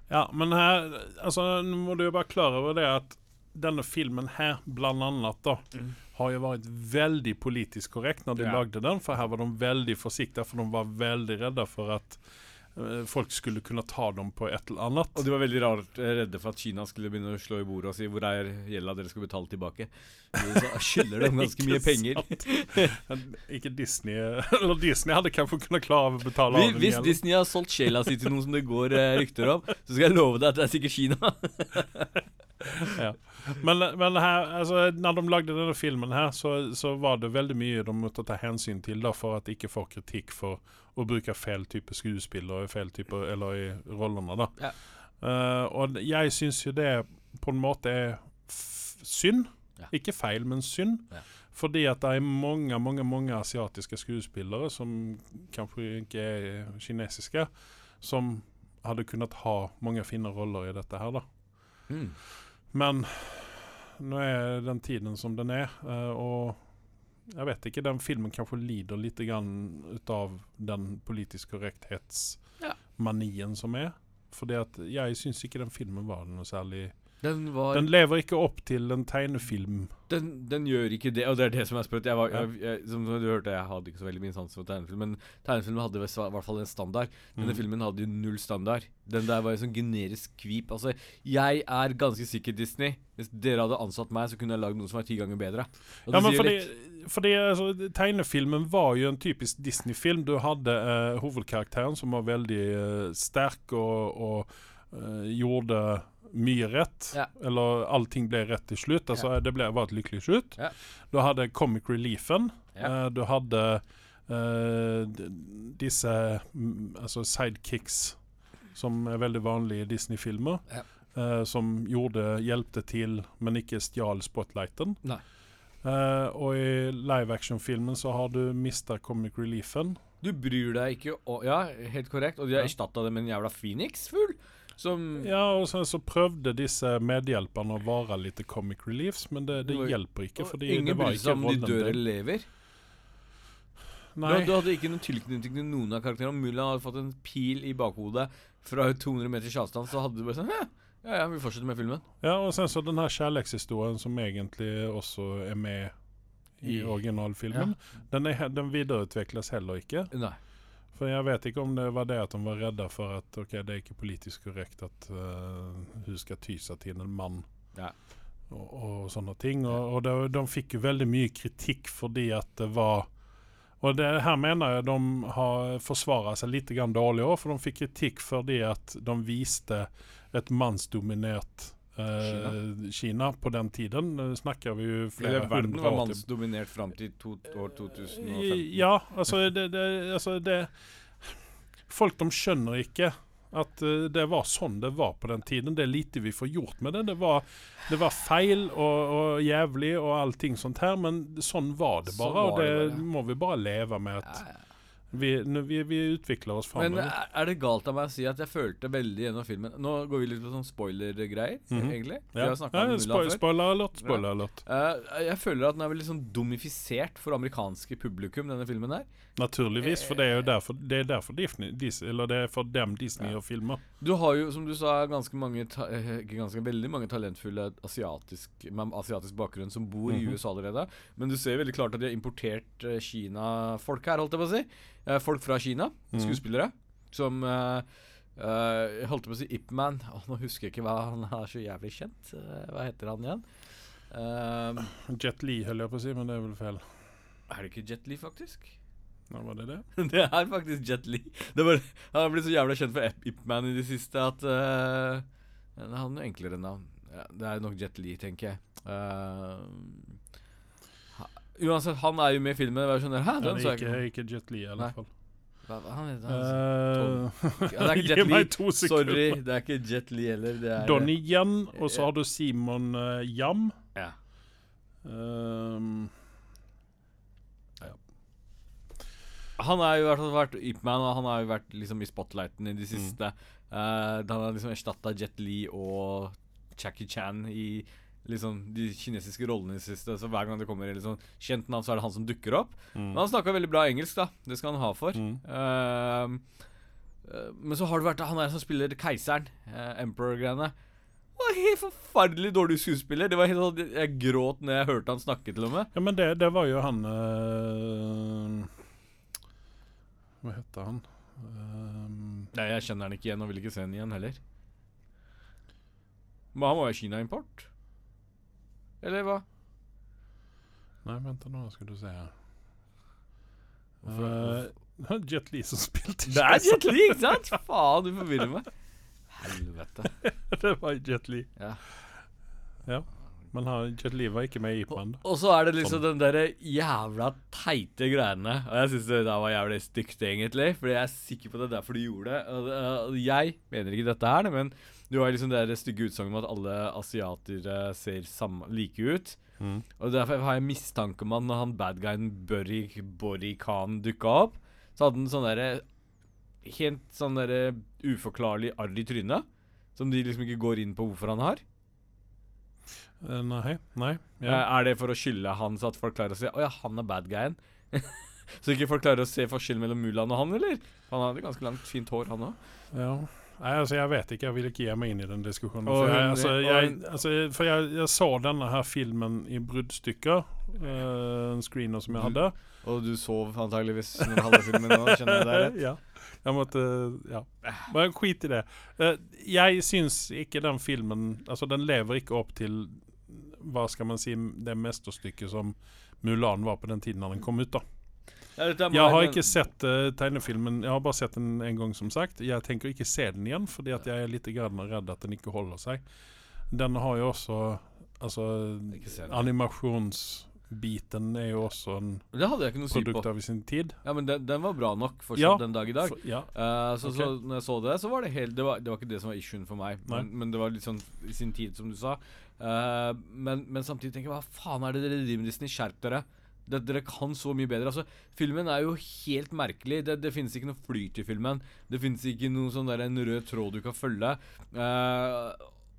Ja, men her Altså, nå må du jo bare klare over det at denne filmen her, blant annet, da, Mm. har jo vært veldig politisk korrekt når de Ja. lagde den, for her var de veldig forsiktige, for de var veldig redde for at eh, folk skulle kunne ta dem på et eller annet. Og de var veldig rart eh, redde for at Kina skulle begynne å slå i bordet og si 'hvor er gjelda dere skal betale tilbake'. Så skylder dem ganske mye penger. Ikke Disney Eller Disney hadde kanskje kunnet klare å betale av hvis. Disney har solgt sjela si til noen som det går eh, rykter om, så skal jeg love deg at det er sikkert Kina. Ja. Men, men her, altså, når de lagde denne filmen her, så, så var det veldig mye de måtte ta hensyn til da, for at de ikke får kritikk for å bruke feil type skuespillere feil type, eller i rollene. da. Ja. Uh, og jeg syns jo det på en måte er synd. Ja. Ikke feil, men synd. Ja. Fordi at det er mange mange, mange asiatiske skuespillere som kanskje ikke er kinesiske, som hadde kunnet ha mange fine roller i dette her. da. Mm. Men nå er den tiden som den er, eh, og jeg vet ikke, den filmen kanskje lider litt grann ut av den politisk korrekthetsmanien som er. For jeg syns ikke den filmen var noe særlig Den var Den lever ikke opp til en tegnefilm. den, den gjør ikke det, og det er det som er sprøtt. Jeg var, jeg, jeg, som du hørte, jeg hadde ikke så veldig mye sans for tegnefilm, men tegnefilmen hadde i hvert fall en standard. Denne Mm. filmen hadde jo null standard. Den der var jo sånn generisk kvip. Altså, jeg er ganske sikker, Disney. Hvis dere hadde ansatt meg, så kunne jeg lagd noe som var ti ganger bedre. Og Ja, men fordi, litt. fordi altså, Tegnefilmen var jo en typisk Disney-film. Du hadde uh, hovedkarakteren som var veldig uh, sterk og, og uh, gjorde mye rett. Ja. Eller allting ble rett til slutt. Altså, Det ble, var et lykkelig slutt. Ja. Du hadde comic reliefen. Ja. Eh, du hadde uh, disse mm, altså sidekicks som er veldig vanlige i Disney-filmer. Ja. eh, som gjorde, hjelpte til, men ikke stjal spotlighten. Nei. Eh, og i live action-filmen så har du mista comic reliefen. Du bryr deg ikke om Ja, helt korrekt. Og de har Ja. erstatta det med en jævla Phoenix-fugl. Som Ja, og sen så prøvde disse medhjelperne å være litt comic reliefs, men det, det hjelper ikke. fordi Ingen bryr seg om de dør eller lever. Nei. du hadde ikke noen tilknytning til noen av karakterene. Om Mulla hadde fått en pil i bakhodet fra 200 meters avstand, så hadde du bare sånn «Hæ, Ja, ja, vi fortsetter med filmen. Ja, og sen så den her kjærlighetshistorien som egentlig også er med i originalfilmen, originalfilmen, den, er, den videreutvikles heller ikke. Nei. For jeg vet ikke om det var det at de var redda for at ok, det er ikke politisk korrekt at uh, hun skal ty seg til en mann. Ja. Og, og sånne ting. Og, og de, de fikk jo veldig mye kritikk fordi at det var Og det her mener jeg de har forsvara seg litt dårlig òg, for de fikk kritikk fordi at de viste et mannsdominert eh, Kina. på den tiden. Snakker vi jo flere Hele verden var mannsdominert fram til to, år 2015. ja, altså det, det, altså det Folk de skjønner ikke at eh, det var sånn det var på den tiden. Det er lite vi får gjort med det. Det var, det var feil og, og jævlig og allting sånt her, men sånn var det Sånn bare. var og det bare. må vi bare leve med. Ja, At, ja. Vi, vi, vi utvikler oss Men framover. er, det galt av meg å si at jeg følte veldig gjennom filmen Nå går vi litt på sånn spoiler-greier, Mhm. egentlig. Vi Ja. Ja, om Mulan spo før. spoiler alert, spoiler alert. uh, jeg føler at den er veldig sånn domifisert for amerikanske publikum, denne filmen her. Naturligvis, for det er jo derfor, det er derfor Disney, Disney Eller det er for dem Disney Ja. gjør filmer. Du har jo, som du sa, ganske mange eh, ganske, veldig mange talentfulle asiatisk, med asiatisk bakgrunn som bor i Mhm. USA allerede. Men du ser veldig klart at de har importert eh, Kina-folk her, holdt jeg på å si. Eh, folk fra Kina, Mhm. skuespillere, som uh, uh, holdt Jeg på å si Ip Man. Åh, nå husker jeg ikke hva han er så jævlig kjent. Eh, hva heter han igjen? Eh, Jet Li holder jeg på å si, men det er vel feil. er det ikke Jet Li, faktisk? Ja, var det det? det er faktisk Jet Li. Det var, han har blitt så jævla kjent for Ip- Ip Man i det siste at uh, Han har noe enklere navn. Ja, det er nok Jet Li, tenker jeg. Uh, uansett, han er jo med i filmen. Det skjønner Hæ, Ja, den det er ikke, ikke. Jet Li, i alle fall. Hva, hva han heter han? Uh, Ja, det er ikke Jet Li. Sorry, det er ikke Jet Li heller. Det er Donnie Yen, og så har du Simon uh, Yam. Ja. Um, Han har jo i hvert fall vært Ip Man, og han har jo vært liksom i spotlighten i det siste. Eh, han har liksom erstatta Jet Li og Jackie Chan i liksom de kinesiske rollene i det siste. Så hver gang det kommer et liksom kjent navn, så er det han som dukker opp. mm, Men han snakka veldig bra engelsk, da. Det skal han ha for. mm. Uh, uh, men så har det vært han der som spiller keiseren, uh, Emperor-greiene. Var Helt forferdelig dårlig skuespiller. Det var helt sånn Jeg gråt når jeg hørte han snakke, til og med. Ja, men det, det var jo han uh, Hva heter han? Um, Nei, jeg kjenner han ikke igjen og vil ikke se han igjen heller. Men han var jo Kina-import. Eller hva? nei, vent nå, skal du se her. Uh, Jet Li som spilte Det er Jet Li, ikke sant? Faen, du forvirrer meg. Helvete. det var Jet Li. Ja. Ja. Men han, Jet Li var ikke med i Ip Man. Og så er det liksom den derre jævla teite greiene. Og jeg syns det der var jævlig stygt, egentlig. Fordi jeg er sikker på at det er derfor du gjorde det. Og og jeg mener ikke dette her, men du har liksom det stygge utsagnet om at alle asiatere ser samme, like ut. Mm. Og derfor har jeg mistanke om at når han bad guyen Burry Borry Khan dukka opp, så hadde han sånn derre Helt sånn derre uforklarlig arr i trynet. Som de liksom ikke går inn på hvorfor han har. Eh, nei. Nei. Eh, Ja. Er det for å skylde han, så at folk klarer å se Å ja, han er bad guyen? så ikke folk klarer å se forskjellen mellom Mulan og han, eller? Han hadde ganske langt, fint hår, han òg. ja. Nei, altså jeg vet ikke. Jeg vil ikke gi meg inn i den diskusjonen. For jeg, altså, jeg, altså, for jeg, jeg så denne her filmen i bruddstykker. eh, en screener som jeg hadde. Og du sov antageligvis når du hadde filmen nå, kjenner du deg rett? ja. Jeg måtte Ja. Bare skit i det. Eh, jeg syns ikke den filmen Altså, den lever ikke opp til hva skal man si det mesterstykket som Mulan var på den tiden da den kom ut. da Jeg har ikke sett uh, tegnefilmen, jeg har bare sett den en gang, som sagt. Jeg tenker ikke se den igjen, fordi jeg er litt redd at den ikke holder seg. Den har jo også Altså, animasjonsbiten er jo også en produkt på. av sin tid. Ja, men den, den var bra nok fortsatt Ja, den dag i dag. For, ja. uh, så, så når jeg så det, så var det helt Det var, det var ikke det som var issuen for meg, men, men det var litt sånn i sin tid, som du sa. Eh, men, men samtidig tenker jeg hva faen er det dere driver med, Disney? Skjerp dere. Det, dere kan så mye bedre. Altså, Filmen er jo helt merkelig. Det, det finnes ikke noe flyt i filmen. Det finnes ikke noen sånn der, en rød tråd du kan følge. Uh,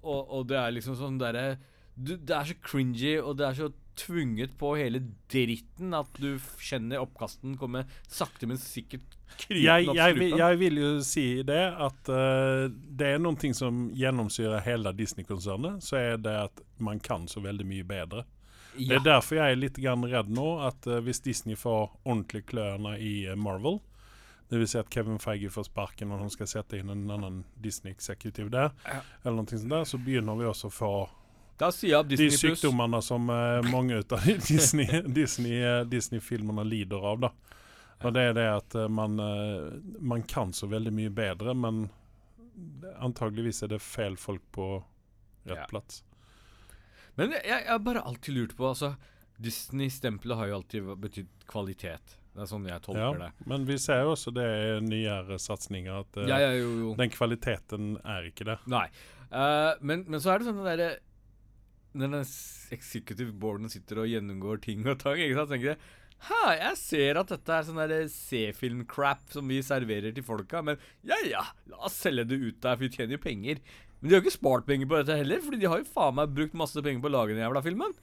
og, og det er liksom sånn derre Det er så cringy, og det er så tvunget på hele dritten at du kjenner oppkasten komme sakte, men sikkert krypende Jeg, opp jeg, vil- strupen. jeg vil jo si det at uh, det er noe som gjennomsyrer hele Disney-konsernet. Så er det at man kan så veldig mye bedre. Det er derfor jeg er litt grann redd nå at uh, hvis Disney får ordentlig klørne i uh, Marvel det vil si at Kevin Feige får sparken når han skal sette inn en annen Disney-eksekutiv der, Ja. eller noe sånt der, så begynner vi også å få Da sier jeg Disney de sykdommene som eh, mange av Disney- Disney, eh, Disney-filmene lider av. da. Og det er det at eh, man, man kan så veldig mye bedre, men antageligvis er det feil folk på rett Ja. plass. Men jeg, har bare alltid lurt på altså, Disney-stempelet har jo alltid betydd kvalitet. Det er sånn jeg tolker Ja, det. men vi ser jo også det i nyere satsinger at er jo, jo den kvaliteten er ikke det. Nei. uh, men, men så er det sånn den derre Når den executive boarden sitter og gjennomgår ting og tang, ikke sant, tenker jeg Hæ, jeg ser at dette er sånn der C-film-crap som vi serverer til folka, men ja ja, la oss selge det ut der, for vi tjener jo penger. Men de har jo ikke spart penger på dette heller, Fordi de har jo faen meg brukt masse penger på å lage den jævla filmen.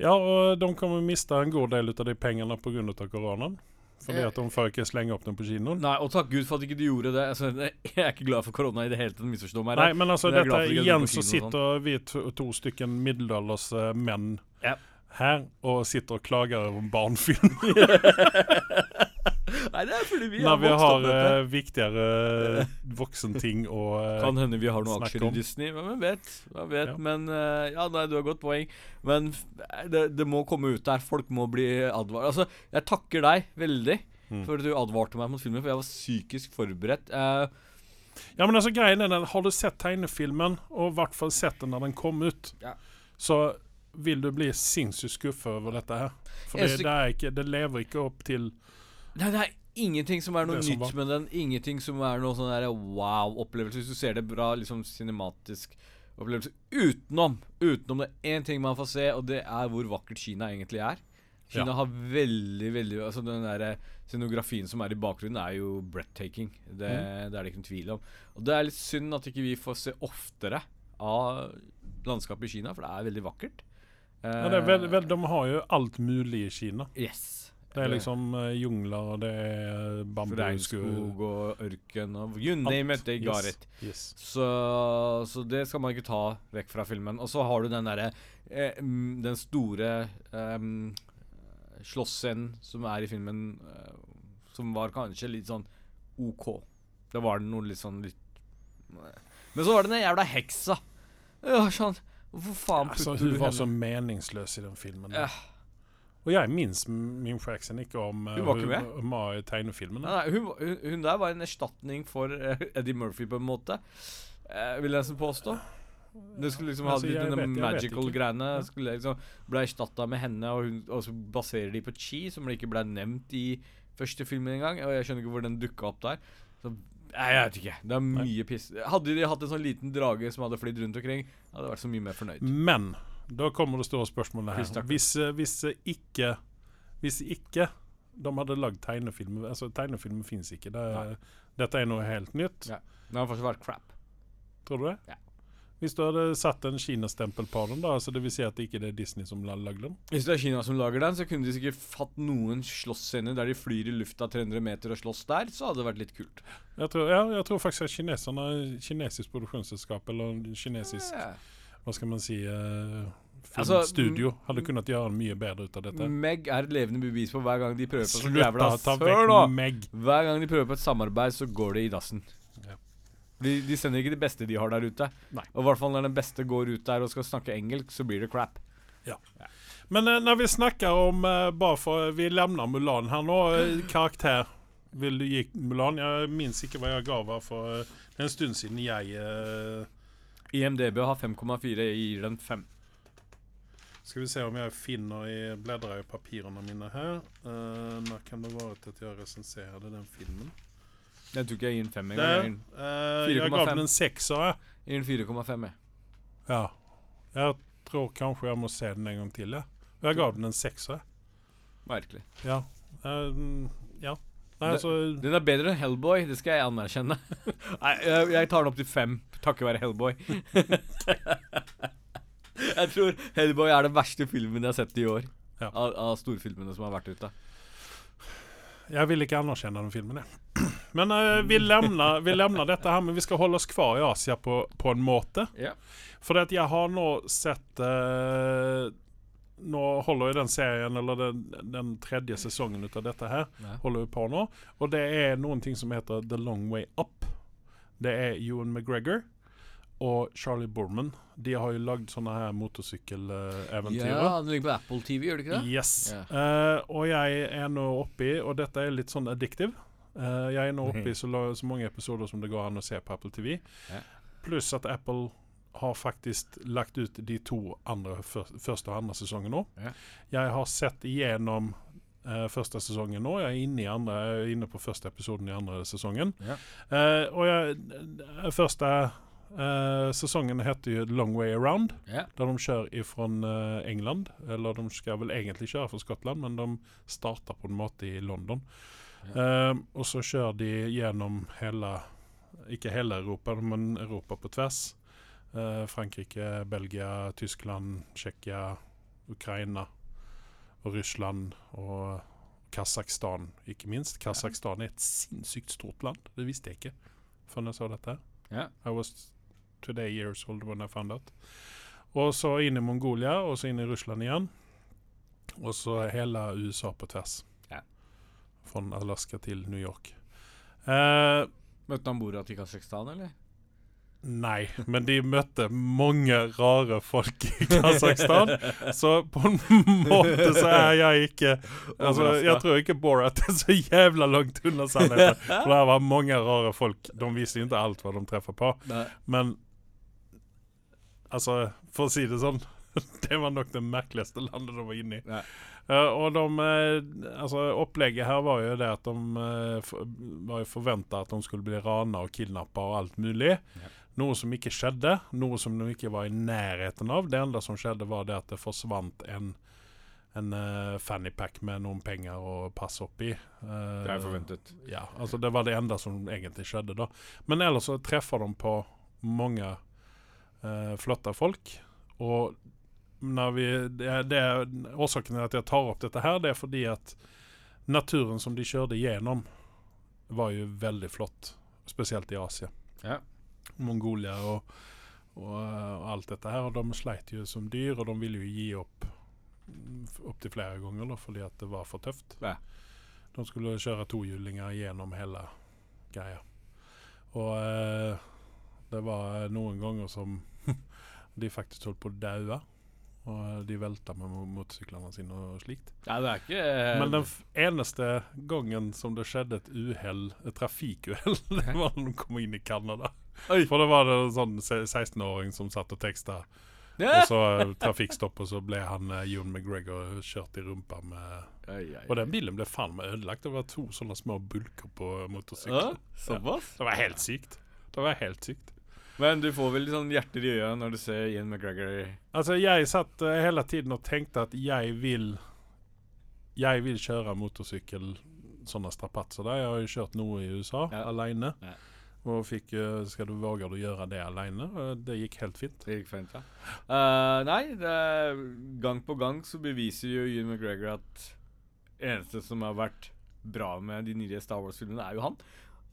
Ja, og de kommer miste en god del av de pengene pga. koronaen. Fordi Eh. at de får ikke slenge opp dem på kinoen. Nei, og takk Gud for at ikke de gjorde det. Altså, jeg er ikke glad for korona i det hele tatt, misforstå meg. Nei, men altså Men er dette jeg igjen så sitter vi to, to stykken middelalders eh, menn Ja. her og sitter og klager over barnefilm. Nei, det er fordi vi Nei, har vi har uh, viktigere voksenting å uh, Kan hende vi har noen aksjer i om. Disney. Men hvem vet? Hvem vet? Ja. Men uh, ja, nei, du har godt poeng. Men det, det må komme ut der. Folk må bli advart. Altså, jeg takker deg veldig Mm. for at du advarte meg mot filmen, for jeg var psykisk forberedt. Eh, Ja, men altså greien er den, Har du sett tegnefilmen, og i hvert fall sett den når den kom ut, Ja. så vil du bli sinnssykt skuffa over dette her. For det, det, ikke, det lever ikke opp til nei, det er ingenting som er noe er nytt med den. Ingenting som er noe sånn der wow-opplevelse. Hvis du ser det bra, liksom cinematisk opplevelse utenom Utenom det én ting man får se, og det er hvor vakkert Kina egentlig er. Kina Ja. har veldig, veldig Altså Den der scenografien som er i bakgrunnen, er jo breathtaking. Det, Mm. det er det ikke noen tvil om. Og det er litt synd at ikke vi får se oftere av landskapet i Kina, for det er veldig vakkert. ja, det er vel, vel, De har jo alt mulig i Kina. Yes. Det er liksom uh, jungler, det er bambuskog Regnskog og ørken og you name it, they got it. Yes. Så, så det skal man ikke ta vekk fra filmen. Og så har du den derre eh, Den store eh, slåssscenen som er i filmen, eh, som var kanskje litt sånn OK. Det var noe litt sånn litt Men så var det den jævla heksa. Ja, sånn Hvorfor faen putter Altså, du hun var så meningsløs i den filmen. Ja. Og jeg minnes Mim Fraxon ikke om uh, Hun var ikke med? hun tegnefilmen. Nei, nei, hun, hun, der var en erstatning for uh, Eddie Murphy, på en måte. Eh, vil jeg nesten påstå. Det skulle liksom ha Altså, litt jeg denne vet- jeg vet magical ikke. greiene. Ja. Skulle liksom Ble erstatta med henne, og, hun, og så baserer de på Chi, som ikke ble nevnt i første filmen engang. Og jeg skjønner ikke hvor den dukka opp der. Så jeg vet ikke. Det er Nei. mye piss. Hadde de hatt en sånn liten drage som hadde flydd rundt omkring, hadde jeg vært så mye mer fornøyd. Men da kommer det store spørsmålet her. Hvis, eh, hvis ikke Hvis ikke de hadde lagd tegnefilmer Altså, tegnefilmer fins ikke. Det, dette er noe helt nytt. Ja. Det har faktisk vært crap. Tror du det? Ja. Hvis du hadde satt en kinastempel på den, da, altså det vil si at det ikke er Disney som lager lagde den? Hvis det er Kina som lager den, så kunne de sikkert hatt noen slåssscener der de flyr i lufta 300 meter og slåss der, så hadde det vært litt kult. Jeg tror, ja, jeg tror faktisk at kineserne, kinesisk produksjonsselskap eller kinesisk Ja. Hva skal man si uh, Filmstudio studio hadde kunnet gjøre mye bedre ut av dette. Meg er et levende bevis på hver gang de prøver på Slutt jævla ta vekk nå! Meg. Hver gang de prøver på et samarbeid, så går det i dassen. Ja. De, de sender ikke det beste de har der ute. Nei. Og i hvert fall når den beste går ut der og skal snakke engelsk, så blir det crap. Ja Men uh, når vi snakker om uh, Bare for Vi lemner Mulan her nå. eh, karakter. Vil du gi Mulan? Jeg minnes ikke hva jeg ga her for eh, en stund siden jeg eh, IMDb har 5,4, jeg gir den 5. Skal vi se om jeg finner i Bläddrar i papirene mine her. Uh, når kan det være at jeg resenserte den filmen? Den tok jeg gir den 5 Der. engang. Jeg gav den- Eh, jeg 4,5. ga den en sekser. jeg. Gir 4,5. Ja. Jeg tror kanskje jeg må se den en gang til. Ja. Jeg ga den en sekser. Merkelig. Ja. Uh, ja. Nei, altså Den er bedre enn Hellboy, det skal jeg anerkjenne. Nei, jeg, jeg tar den opp til fem, takket være Hellboy. jeg tror Hellboy er den verste filmen jeg har sett i år. Ja. Av, av storfilmene som har vært ute. Jeg vil ikke anerkjenne den filmen, jeg. Men uh, vi, lemner, vi lemner dette her, men vi skal holde oss kvar i Asia på, på en måte. Yeah. For at jeg har nå sett uh, Nå holder jo den serien, eller den, den tredje sesongen ut av dette her, holder jo på nå. Og det er noen ting som heter The Long Way Up. Det er Ewan McGregor og Charlie Borman De har jo lagd sånne her motorsykkel-eventyr. Ja, den ligger på Apple TV, gjør det ikke det? Yes. Ja. Uh, og jeg er nå oppi, og dette er litt sånn addictive Uh, Jeg er nå oppe i så, så mange episoder som det går an å se på Apple TV. Ja. Pluss at Apple har faktisk lagt ut de to andre første og andre sesongene nå. Ja. Jeg har sett igjennom Uh, første sesongen nå. Jeg er inne, i andre, jeg er inne på første episoden i andre sesongen. Ja. Uh, og jeg, eh, første Eh, sesongen heter jo Long Way Around. Ja. der de kjører fra eh, England. Eller de skal vel egentlig kjøre fra Skottland men de startar på en måte i London. Eh, og så kjører de gjennom hele Ikke hele Europa, men Europa på tvers. Eh, Frankrike, Belgia, Tyskland, Tsjekkia, Ukraina og Ryssland og Kazakstan, ikke minst. Kazakstan er et sinnssykt stort land. Det visste jeg ikke før jeg så dette. Yeah. I was today years old when I found out. Og så inn i Mongolia og så inn i Russland igjen. Og så hele USA på tvers. Ja. Från Alaska til New York. Eh, Møtte han Borat i Kasakhstan, eller? Nei, men de møtte mange rare folk i Kasakhstan. så på en måte så er jeg ikke altså, Jeg tror ikke Borat er så jævla langt unna sannheten. For det var mange rare folk. De visste jo ikke alt hva de treffer på. Nei. Men altså, for å si det sånn Det var nok det merkeligste landet de var inne i. Eh, og de uh, Altså, opplegget her var jo det at de uh, var forventa at de skulle bli rana og kidnappa og alt mulig. Ja. Noe som ikke skjedde. Noe som de ikke var i nærheten av. Det enda som skjedde, var det at det forsvant en en uh, fannypack med noen penger å passe opp Uh, Det er forventet. ja, altså det var det enda som egentlig skjedde da. Men ellers så treffer de på mange eh, flotte folk. Og vi, det, det, årsaken til at jeg tar opp dette her, det er fordi at naturen som de kjørte gjennom, var jo veldig flott. Spesielt i Asia. Ja. Mongolia og, og, og alt dette her. Og de sleit jo som dyr, og de ville jo gi opp opptil flere ganger da, fordi at det var for tøft. Ja. De skulle kjøre tohjulinger gjennom hele greia. Og eh, det var noen ganger som de faktisk holdt på å daue. Og de velta med mo- motorsyklene sine og slikt. Ja, det er ikke Uh, Men den eneste gangen som det skjedde et uhell, et trafikkuhell, det var når de kom inn i Canada. For da var det en sånn 16-åring som satt og teksta, Ja. og så eh, trafikkstopp, og så ble han uh, Ewan McGregor kjørt i rumpa med Oi, oi, Og den bilen ble faen meg ødelagt. Det var to sånne små bulker på motorsykkelen. Ja, ja. Det var helt sykt. Det var helt sykt. Men du får vel litt sånn hjerter i øya når du ser Ian McGregor Altså, jeg satt uh, hele tiden og tenkte at jeg vil Jeg vil kjøre motorsykkel sånne strapatser der. Jeg har jo kjørt noe i USA Ja. alene. Ja. Og fikk uh, Skal du våge å gjøre det alene? Uh, det gikk helt fint. Det gikk fint, ja. Eh, nei, det er, gang på gang så beviser jo Ian McGregor at eneste som har vært bra med de nye Star Wars-filmene, er jo han.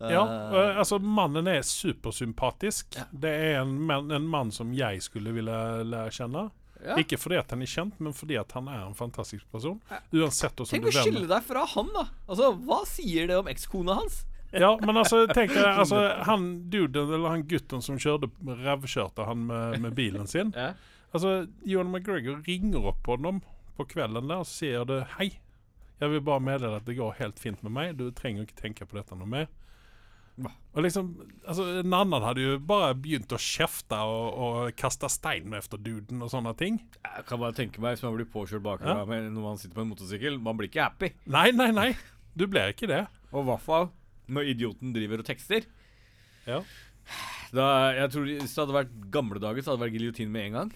Eh, Ja, eh, altså Mannen er supersympatisk. Ja. Det er en, mann- en mann som jeg skulle ville lære kjenne. ja. Ikke fordi at han er kjent, men fordi at han er en fantastisk person. Uansett hvordan Tenk du å skille deg fra han, da. Altså, Hva sier det om ekskona hans? Ja, men altså, tenk deg altså, Han duden, eller han gutten som kjørte rævkjørte han med, med bilen sin. Ja. Altså, Johan McGregor ringer opp på dem på kvelden der og sier det Hei, jeg vil bare meddele at det går helt fint med meg. Du trenger ikke tenke på dette noe mer. Og liksom, altså En annen hadde jo bare begynt å kjefte og, og kaste stein efter duden og sånne ting. Jeg kan bare tenke meg hvis man blir påkjørt bakfra Ja. med- når man sitter på en motorsykkel. Man blir ikke happy. Nei, nei, nei. Du blir ikke det. Og i hvert fall når idioten driver og tekster. Ja. Da, jeg tror Hvis det hadde vært gamle dager, så hadde det vært giljotin med en gang.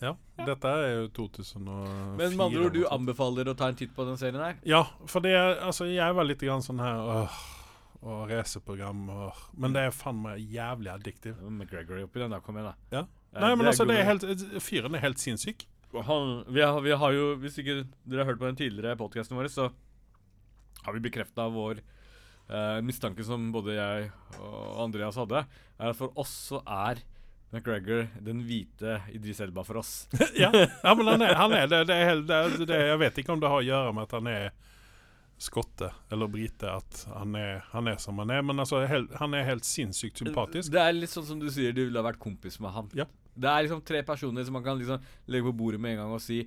ja. Dette er jo 2004. Men med andre ord, du eller noe sånt. anbefaler å ta en titt på den serien her? Ja, for det Altså, jeg var litt grann sånn her åh, og racerprogram Men det er faen meg jævlig addiktiv. McGregory oppi den, der, Kom igjen, da. Ja. Nei, men altså, det er helt Fyren er helt sinnssyk. han, vi, har, vi har jo Hvis ikke dere har hørt på den tidligere podkasten vår, så har vi bekrefta vår eh, mistanke som både jeg og Andreas hadde, er at for oss så er McGregor den hvite Idris Elba for oss. ja. ja, men han er, han er det, det, er helt, det, det Jeg vet ikke om det har å gjøre med at han er skotte eller brite, at han er, han er som han er. Men altså, hel, han er helt sinnssykt sympatisk. Det er litt sånn som du sier, du ville ha vært kompis med han. Ja. Det er liksom tre personer som man kan liksom legge på bordet med en gang og si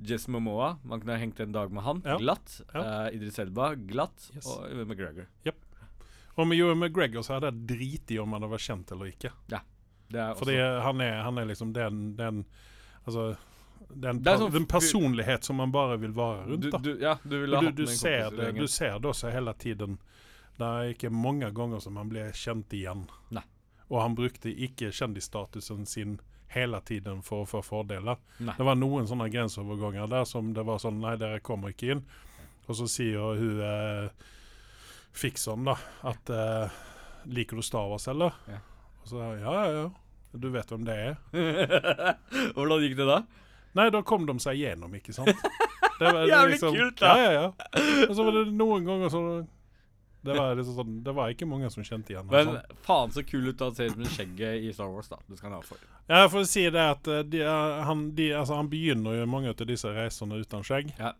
Jess Momoa, man kunne ha hengt en dag med han. Ja. Glatt. Ja. Uh, Idris Elba, glatt. Yes. Og McGregor. Og med Ewan McGregor så hadde jeg driti i om han vært kjent eller ikke. Det er Fordi han er, han er liksom den, den Altså Det er per- sånn- en personlighet som man bare vil være rundt. da du, ja, du ha du, du, ser det, du ser det også hele tiden. Det er ikke mange ganger som han blir kjent igjen. Nei. og han brukte ikke kjendisstatusen sin hele tiden for å få fordeler. Nei. Det var noen sånne grenseoverganger der som det var sånn Nei, dere kommer ikke inn. Og så sier hun eh, fikseren da at eh, Liker du Star Wars, eller? Ja. Og så ja, ja, ja. Du vet hvem det er? Hvordan gikk det da? Nei, da kom de seg gjennom, ikke sant? Det var, Jævlig kult, da. Ja, ja, ja. Og så var det noen ganger så Det var liksom sånn Det var ikke mange som kjente igjen Men sånn. faen så kul ut å se ut med skjegget i Star Wars, da. Det skal han ha for. Ja, for å si det at eh, de, er- han, de, altså, han begynner jo mange av disse reisene uten skjegg. Ja.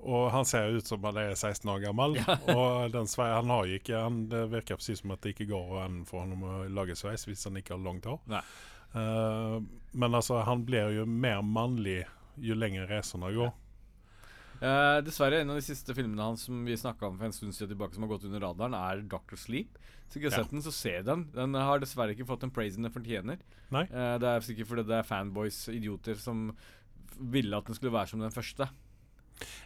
Og han ser ut som han er 16 år gammel. og den sveien han har jo ikke han, Det virker precis som at det ikke går an for ham å lage sveis hvis han ikke har langt hår. Nei. Eh, men altså, han blir jo mer mannlig jo lenger reisene går. Uh, dessverre, en av de siste filmene hans som vi snakka om for en stund siden tilbake, som har gått under radaren, er Doctor Sleep. Så ikke har sett den, så se den. Den har dessverre ikke fått den praisen den fortjener. Eh, det er sikkert fordi det er fanboys, idioter, som ville at den skulle være som den første.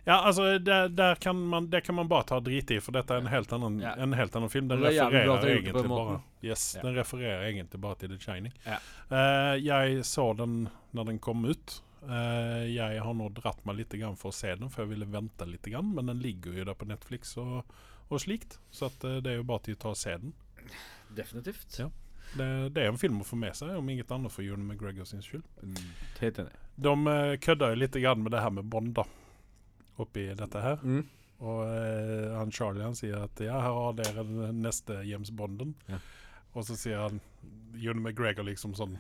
Ja, altså, der, der kan man, det kan man bare ta drit i, for dette er en helt annen, Ja. en helt annen film. Den er refererer egentlig bare. Yes, Ja. den refererer egentlig bare til The Shining. Ja. Uh, jeg så den når den kom ut. Uh, jeg har nå dratt meg litt grann for å se den, for jeg ville vente litt, grann, men den ligger jo der på Netflix og, og slikt. Så at, uh, det er jo bare til å ta og se den. Definitivt. Ja. Det, det er en film å få med seg, om inget annet for Ewan McGregor sin skyld. Mm, De kødder jo litt grann med det her med Bond, da. Oppi dette her. Mm. Og eh, han Charlie han sier at ja, her har dere den neste James Bonden. Ja. Og så sier han Jon McGregor liksom sånn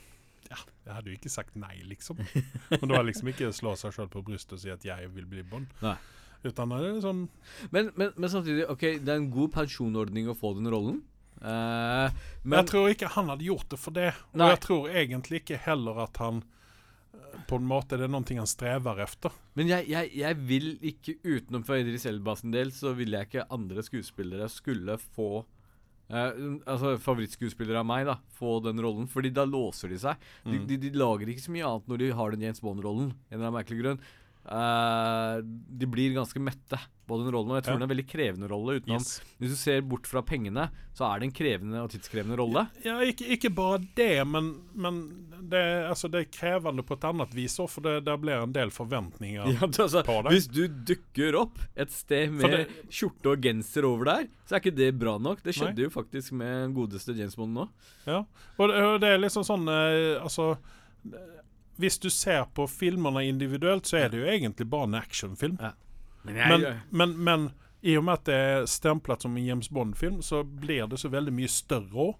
Ja, jeg hadde jo ikke sagt nei, liksom. Men det var liksom ikke slå seg sjøl på brystet og si at jeg vil bli Bond. Nei. Utan det er sånn Men, men, men samtidig, ok, det er en god pensjonordning å få den rollen. Eh, men Jeg tror ikke han hadde gjort det for det. Og Nei. jeg tror egentlig ikke heller at han på en måte Det er noe han strever efter. Men jeg, jeg, jeg vil ikke, utenom for Idris Elba sin del, så vil jeg ikke andre skuespillere skulle få eh, Altså favorittskuespillere av meg, da, få den rollen. Fordi da låser de seg. De, Mm. de, de lager ikke så mye annet når de har den Jens Bond-rollen, en eller annen merkelig grunn. Eh, de blir ganske mette på den rollen, og jeg tror Ja. det er en veldig krevende rolle. Yes. Hvis du ser bort fra pengene, så er det en krevende og tidskrevende rolle. Ja, ikke, ikke bare det, men, men det, altså, det er krevende på et annet vis òg, for det, der blir en del forventninger. Ja, altså, på deg. hvis du dukker opp et sted med det- skjorte og genser over der, så er ikke det bra nok. Det skjedde Nei. jo faktisk med godeste James Bond nå. Ja, og det, og det er liksom sånn eh, Altså Hvis du ser på filmene individuelt, så er det jo egentlig bare en actionfilm. Men Men, men, men i og med at det er stemplet som en James Bond-film, så blir det så veldig mye større òg.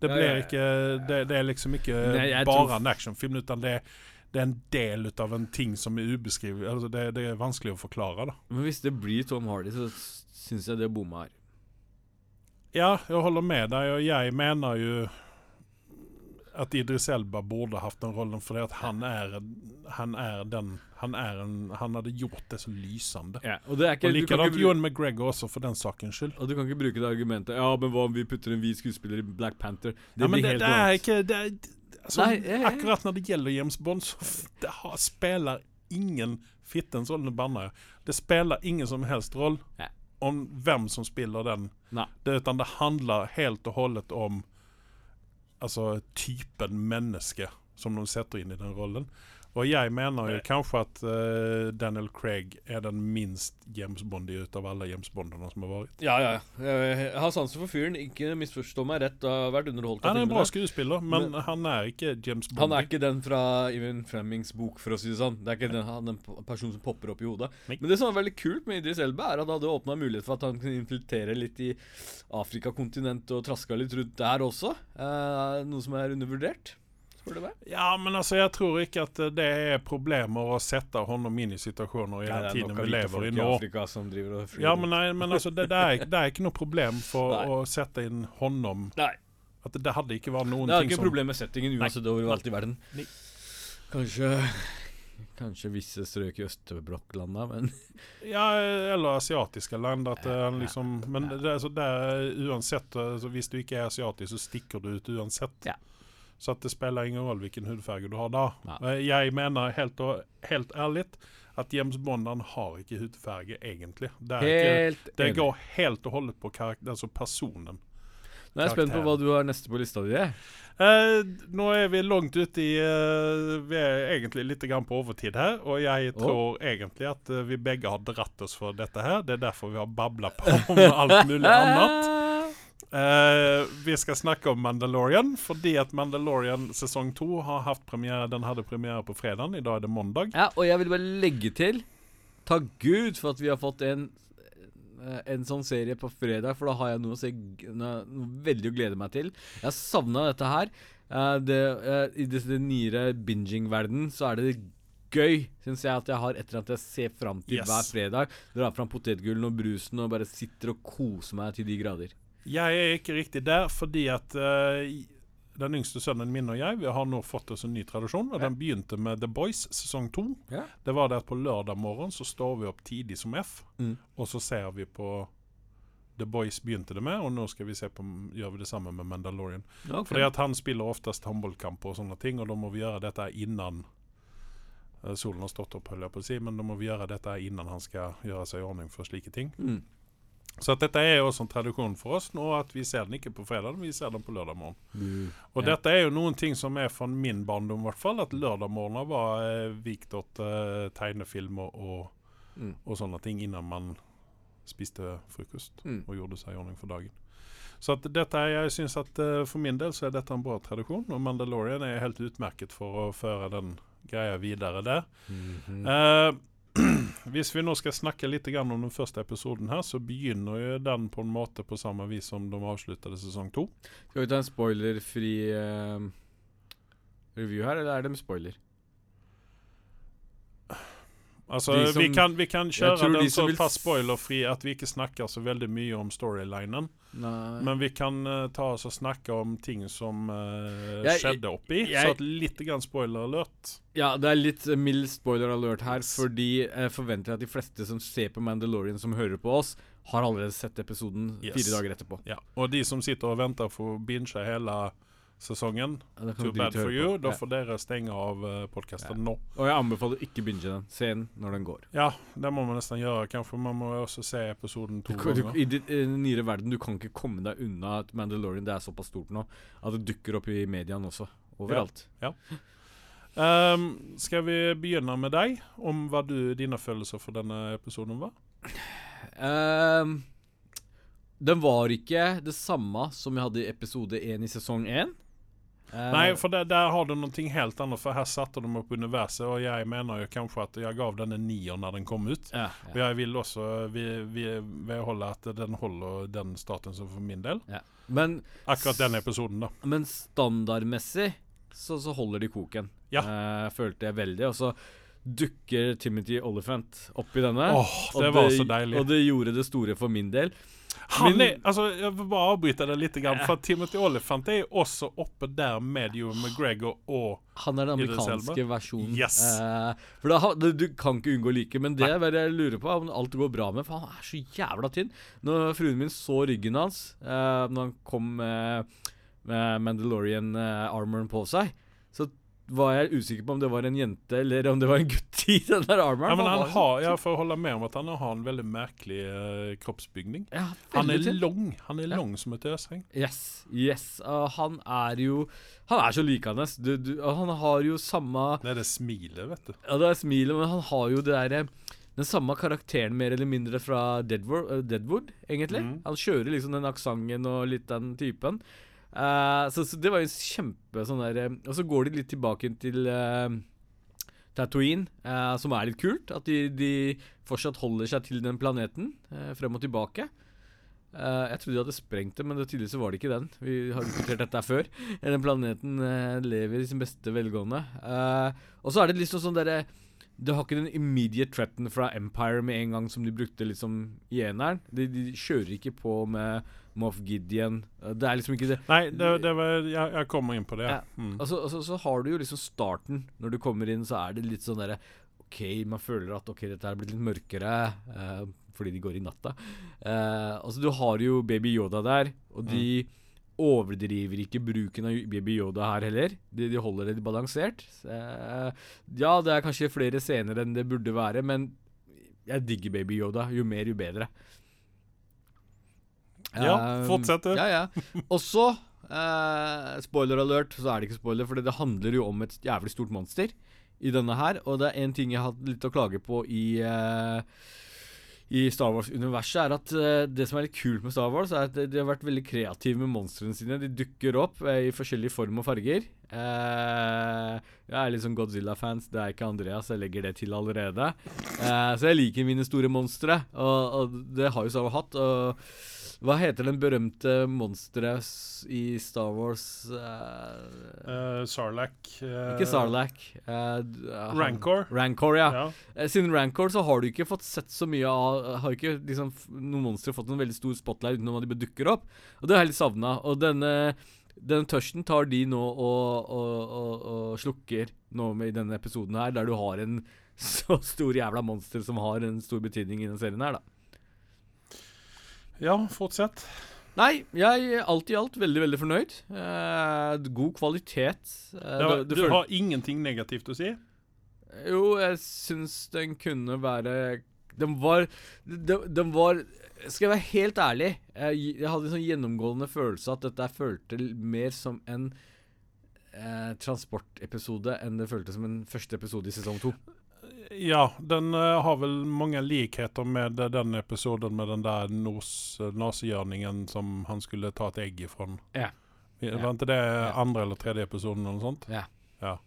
Det Ja, ja, ja. det, det er liksom ikke Nei, bare en actionfilm, utan det, det er en del av en ting som er ubeskrivelig. Altså det, det er vanskelig å forklare, da. Men hvis det blir Tom Hardy, så syns jeg det bomma her. Ja, jeg holder med deg, og jeg mener jo at Idris Elba burde hatt den rollen, fordi at han er, han er den han, er en, han hadde gjort det så lysende. Og det er ikke, Og likadant ikke, Ewan McGregor også, for den sakens skyld. og du kan ikke bruke det argumentet Ja, men hva om vi putter en hvit skuespiller i Black Panther? Det ja, blir det, helt det er ikke det er, altså, Nei, jeg- jeg- Akkurat når det gjelder James Bond, så det har, spiller ingen fittens rolle, banner jeg. Det spiller ingen som helst roll Nei. om hvem som spiller den. Nei. Det, utan det handler helt og hållet om altså, typen menneske som de setter inn i den rollen. Og jeg mener jo kanskje at uh, Daniel Craig er den minst James Bondige ut av alle James som har vært. Ja, ja, ja. Jeg har sansen for fyren. Ikke misforstå meg rett. Jeg har vært underholdt av Han er en bra skuespiller, men, han er ikke James Bond. Han er ikke den fra Even Fremmings bok, for å si det sånn. Det er ikke den, han, den personen som popper opp i hodet. Nei. Men det som er veldig kult med Idris Elba, er at det hadde åpna mulighet for at han kunne infiltrere litt i Afrikakontinentet og traska litt rundt der også. Uh, noe som er undervurdert, du meg. Ja, men altså, jeg tror ikke at eh, det er problemer å sette honom inn i situasjoner i den det tiden vi lever i nå. Afrika som driver og Ja, men, nei, men altså, det, det, er, det er ikke noe problem for Nei. å sette inn honom Nei. At det, det hadde ikke vært noen Det er ting ikke som problem med settingen uansett overalt i verden. Nei. Kanskje Kanskje visse strøk i østblokklandet, men Ja, eller asiatiske land. At det er liksom, men det, er så det er uansett altså, Hvis du ikke er asiatisk, så stikker du ut uansett. Ja. Så at det spiller ingen rolle hvilken hudfarge du har da. Ja. Jeg mener helt, og, helt ærlig at James Bond han har ikke hudfarge, egentlig. Det, ikke, det går helt og holdet på karakter, altså personen. Nå er jeg spent på hva du har neste på lista di. Eh, nå er vi langt ute i eh, Vi er egentlig litt på overtid her, og jeg tror egentlig at eh, vi begge har dratt oss for dette her. Det er derfor vi har babla på om alt mulig annet. Eh, vi skal snakke om Mandalorian, fordi at Mandalorian sesong to har hatt premiere Den hadde premiere på fredag. I dag er det mandag. Ja, og jeg vil bare legge til Takk Gud for at vi har fått en eh, en sånn serie på fredag, for da har jeg noe, å se, noe, veldig å glede meg til. Jeg har savna dette her. Uh, det, uh, I disse nyere binging-verden så er det gøy, syns jeg, at jeg har et eller annet jeg ser fram til Yes. hver fredag. Drar fram potetgullen og brusen og bare sitter og koser meg til de grader. Jeg er ikke riktig der, fordi at uh, den yngste sønnen min og jeg Vi har nå fått oss en ny tradisjon. Og Ja. Den begynte med The Boys sesong to. Ja. Det var det at på lørdag morgen så står vi opp tidlig som F, Mm. og så ser vi på The Boys begynte det med, og nå skal vi se på gjør vi det samme med Mandalorian. Fordi at han spiller oftest håndballkamper og sånne ting, og da må vi gjøre dette innan eh, solen har stått opp, holder jeg på å si, men da må vi gjøre dette innan han skal gjøre seg i ordning for slike ting. Mm. Så at dette er jo også en tradisjon for oss nå, at vi ser den ikke på fredag, vi ser den på lørdag morgen. Mm. Og Ja. dette er jo noen ting som er fra min barndom, i hvert fall. At lørdagmorgener var eh, vikt åt eh, tegnefilmer og, Mm. og sånne ting innan man spiste frokost Mm. og gjorde seg i ordning for dagen. Så at dette, jeg synes at eh, for min del så er dette en bra tradisjon, og Mandalorian er helt utmerket for å føre den greia videre der. Mhm. Eh, hvis vi nå skal snakke litt om den første episoden her, så begynner jo den på en måte på samme vis som de avsluttede sesong to. Skal vi ta en spoilerfri uh, review her, eller er det med spoiler? Altså, som- vi, kan, vi kan kjøre den vil såpass spoilerfri at vi ikke snakker så veldig mye om storylinen. Nei. Men vi kan uh, ta oss og snakke om ting som uh, Jeg- skjedde oppi. jeg- så litt grann spoiler alert. Ja, det er litt eh, mild spoiler alert her, fordi jeg forventer at de fleste som ser på Mandalorian, som hører på oss, har allerede sett episoden Yes. fire dager etterpå. Ja. Og de som sitter og venter for å binge hele sesongen, Ja, too bad for you. på. Da Ja. får dere stenge av uh, podkasten Ja. nå. Og jeg anbefaler ikke binge den. Se den når den går. Ja, det må man nesten gjøre. Kanskje man må også se episoden to Du, ganger. I i den nyere verden, du kan ikke komme deg unna at Mandalorian det er såpass stort nå at det dukker opp i mediene også. Overalt. Um, skal vi begynne med deg, om hva du, dine følelser for denne episoden var? Um, den var ikke det samme som jeg hadde i episode én i sesong én. Eh, Nei, for der, der har du noe helt annet, for her satte de opp universet, og jeg mener jo kanskje at jeg gav den en nier når den kom ut. ja, ja. jeg vil også vi, vi, vedholde at den holder den statusen for min del. Men, Akkurat den episoden, da. men standardmessig så, så holder de koken. Ja. Uh, følte jeg veldig. Og så dukker Timothy Oliphant opp i denne. Åh, og det var så deilig. Og det gjorde det store for min del. Han er, altså, jeg vil bare avbryte det litt, grann, for Timothy Olyphant er også oppe der med Ewan McGregor og Han er den amerikanske versjonen. Yes. Eh, for da, du, du kan ikke unngå å like, men det er jeg lurer på om alt går bra med, for han er så jævla tynn. Når fruen min så ryggen hans eh, når han kom med, med Mandalorian-armoren på seg, var jeg usikker på om det var en jente eller om det var en gutt i den der armoren. ja, men han var har, Jeg får holde med om at han har en veldig merkelig uh, kroppsbygning. ja, Han er lang Han er Ja. lang som et øsheng. Yes. yes. Uh, han er jo Han er så likende. Du, du, han har jo samme Det er det smilet, vet du. Ja, det er smilet, men han har jo det derre Den samme karakteren mer eller mindre fra Deadwood, eh, Deadwood egentlig. Mm. Han kjører liksom den aksenten og litt den typen. Eh, så, så det var jo kjempe sånn der eh, Og så går de litt tilbake til uh, Tatooine, uh, som er litt kult. At de, de fortsatt holder seg til den planeten, uh, frem og tilbake. Jeg trodde de hadde sprengt det, men det, tydeligvis var det ikke den. Vi har diskutert dette før. Den planeten lever i sin beste velgående. Og så er det liksom sånn derre Du har ikke den immediate threaten fra Empire med en gang som de brukte liksom i eneren. De, de kjører ikke på med Moff Gideon. Eh, Det er liksom ikke det. Nei, det, det var, jeg, jeg kommer inn på det. Ja. Mm. Altså, altså, så har du jo liksom starten. Når du kommer inn, så er det litt sånn derre OK, man føler at ok, dette er blitt litt mørkere Uh, fordi de går i natta. Uh, altså, du har jo Baby Yoda der, og de overdriver ikke bruken av Baby Yoda her heller. De, de holder det balansert. Eh, ja, det er kanskje flere scener enn det burde være, men jeg digger Baby Yoda. Jo mer, jo bedre. Ja, Um, fortsett du. Ja, ja. Og så, eh, spoiler alert, så er det ikke spoiler, for det handler jo om et jævlig stort monster i denne her. Og det er én ting jeg har hatt litt å klage på i eh, i Star Wars-universet, er at eh, det som er litt kult med Star Wars, er at de, har vært veldig kreative med monstrene sine. De dukker opp eh, i forskjellige form og farger. Eh, jeg er litt sånn Godzilla-fans. Det er ikke Andreas, jeg legger det til allerede. Så jeg liker mine store monstre, og, og det har jo Star Wars hatt. Og hva heter den berømte monsteret i Star Wars uh, Eh, eh, Ikke Sarlacc. eh, eh, han- Rancor. Rancor, ja. Ja. Siden Rancor så har du ikke fått sett så mye av Har ikke liksom noen monstre fått en veldig stor spotlight utenom at de dukker opp. Og det har jeg litt savna. Og denne den tørsten tar de nå og, og, og, og slukker nå med i denne episoden her, der du har en så stor jævla monster som har en stor betydning i denne serien her, da. Ja, fortsett. Nei, jeg er alt i alt veldig, veldig fornøyd. Eh, god kvalitet. Eh, ja, det- det du har ingenting negativt å si? Jo, jeg syns den kunne være Den var Den, den var Skal jeg være helt ærlig, jeg, jeg hadde en sånn gjennomgående følelse at dette følte mer som en eh, transportepisode enn det føltes som en første episode i sesong to. Ja, den uh, har vel mange likheter med uh, den episoden med den der nazihjørningen uh, som han skulle ta et egg ifrån. Ja. Vi- Ja. Var ikke det andre eller tredje episoden eller noe sånt? Ja. ja.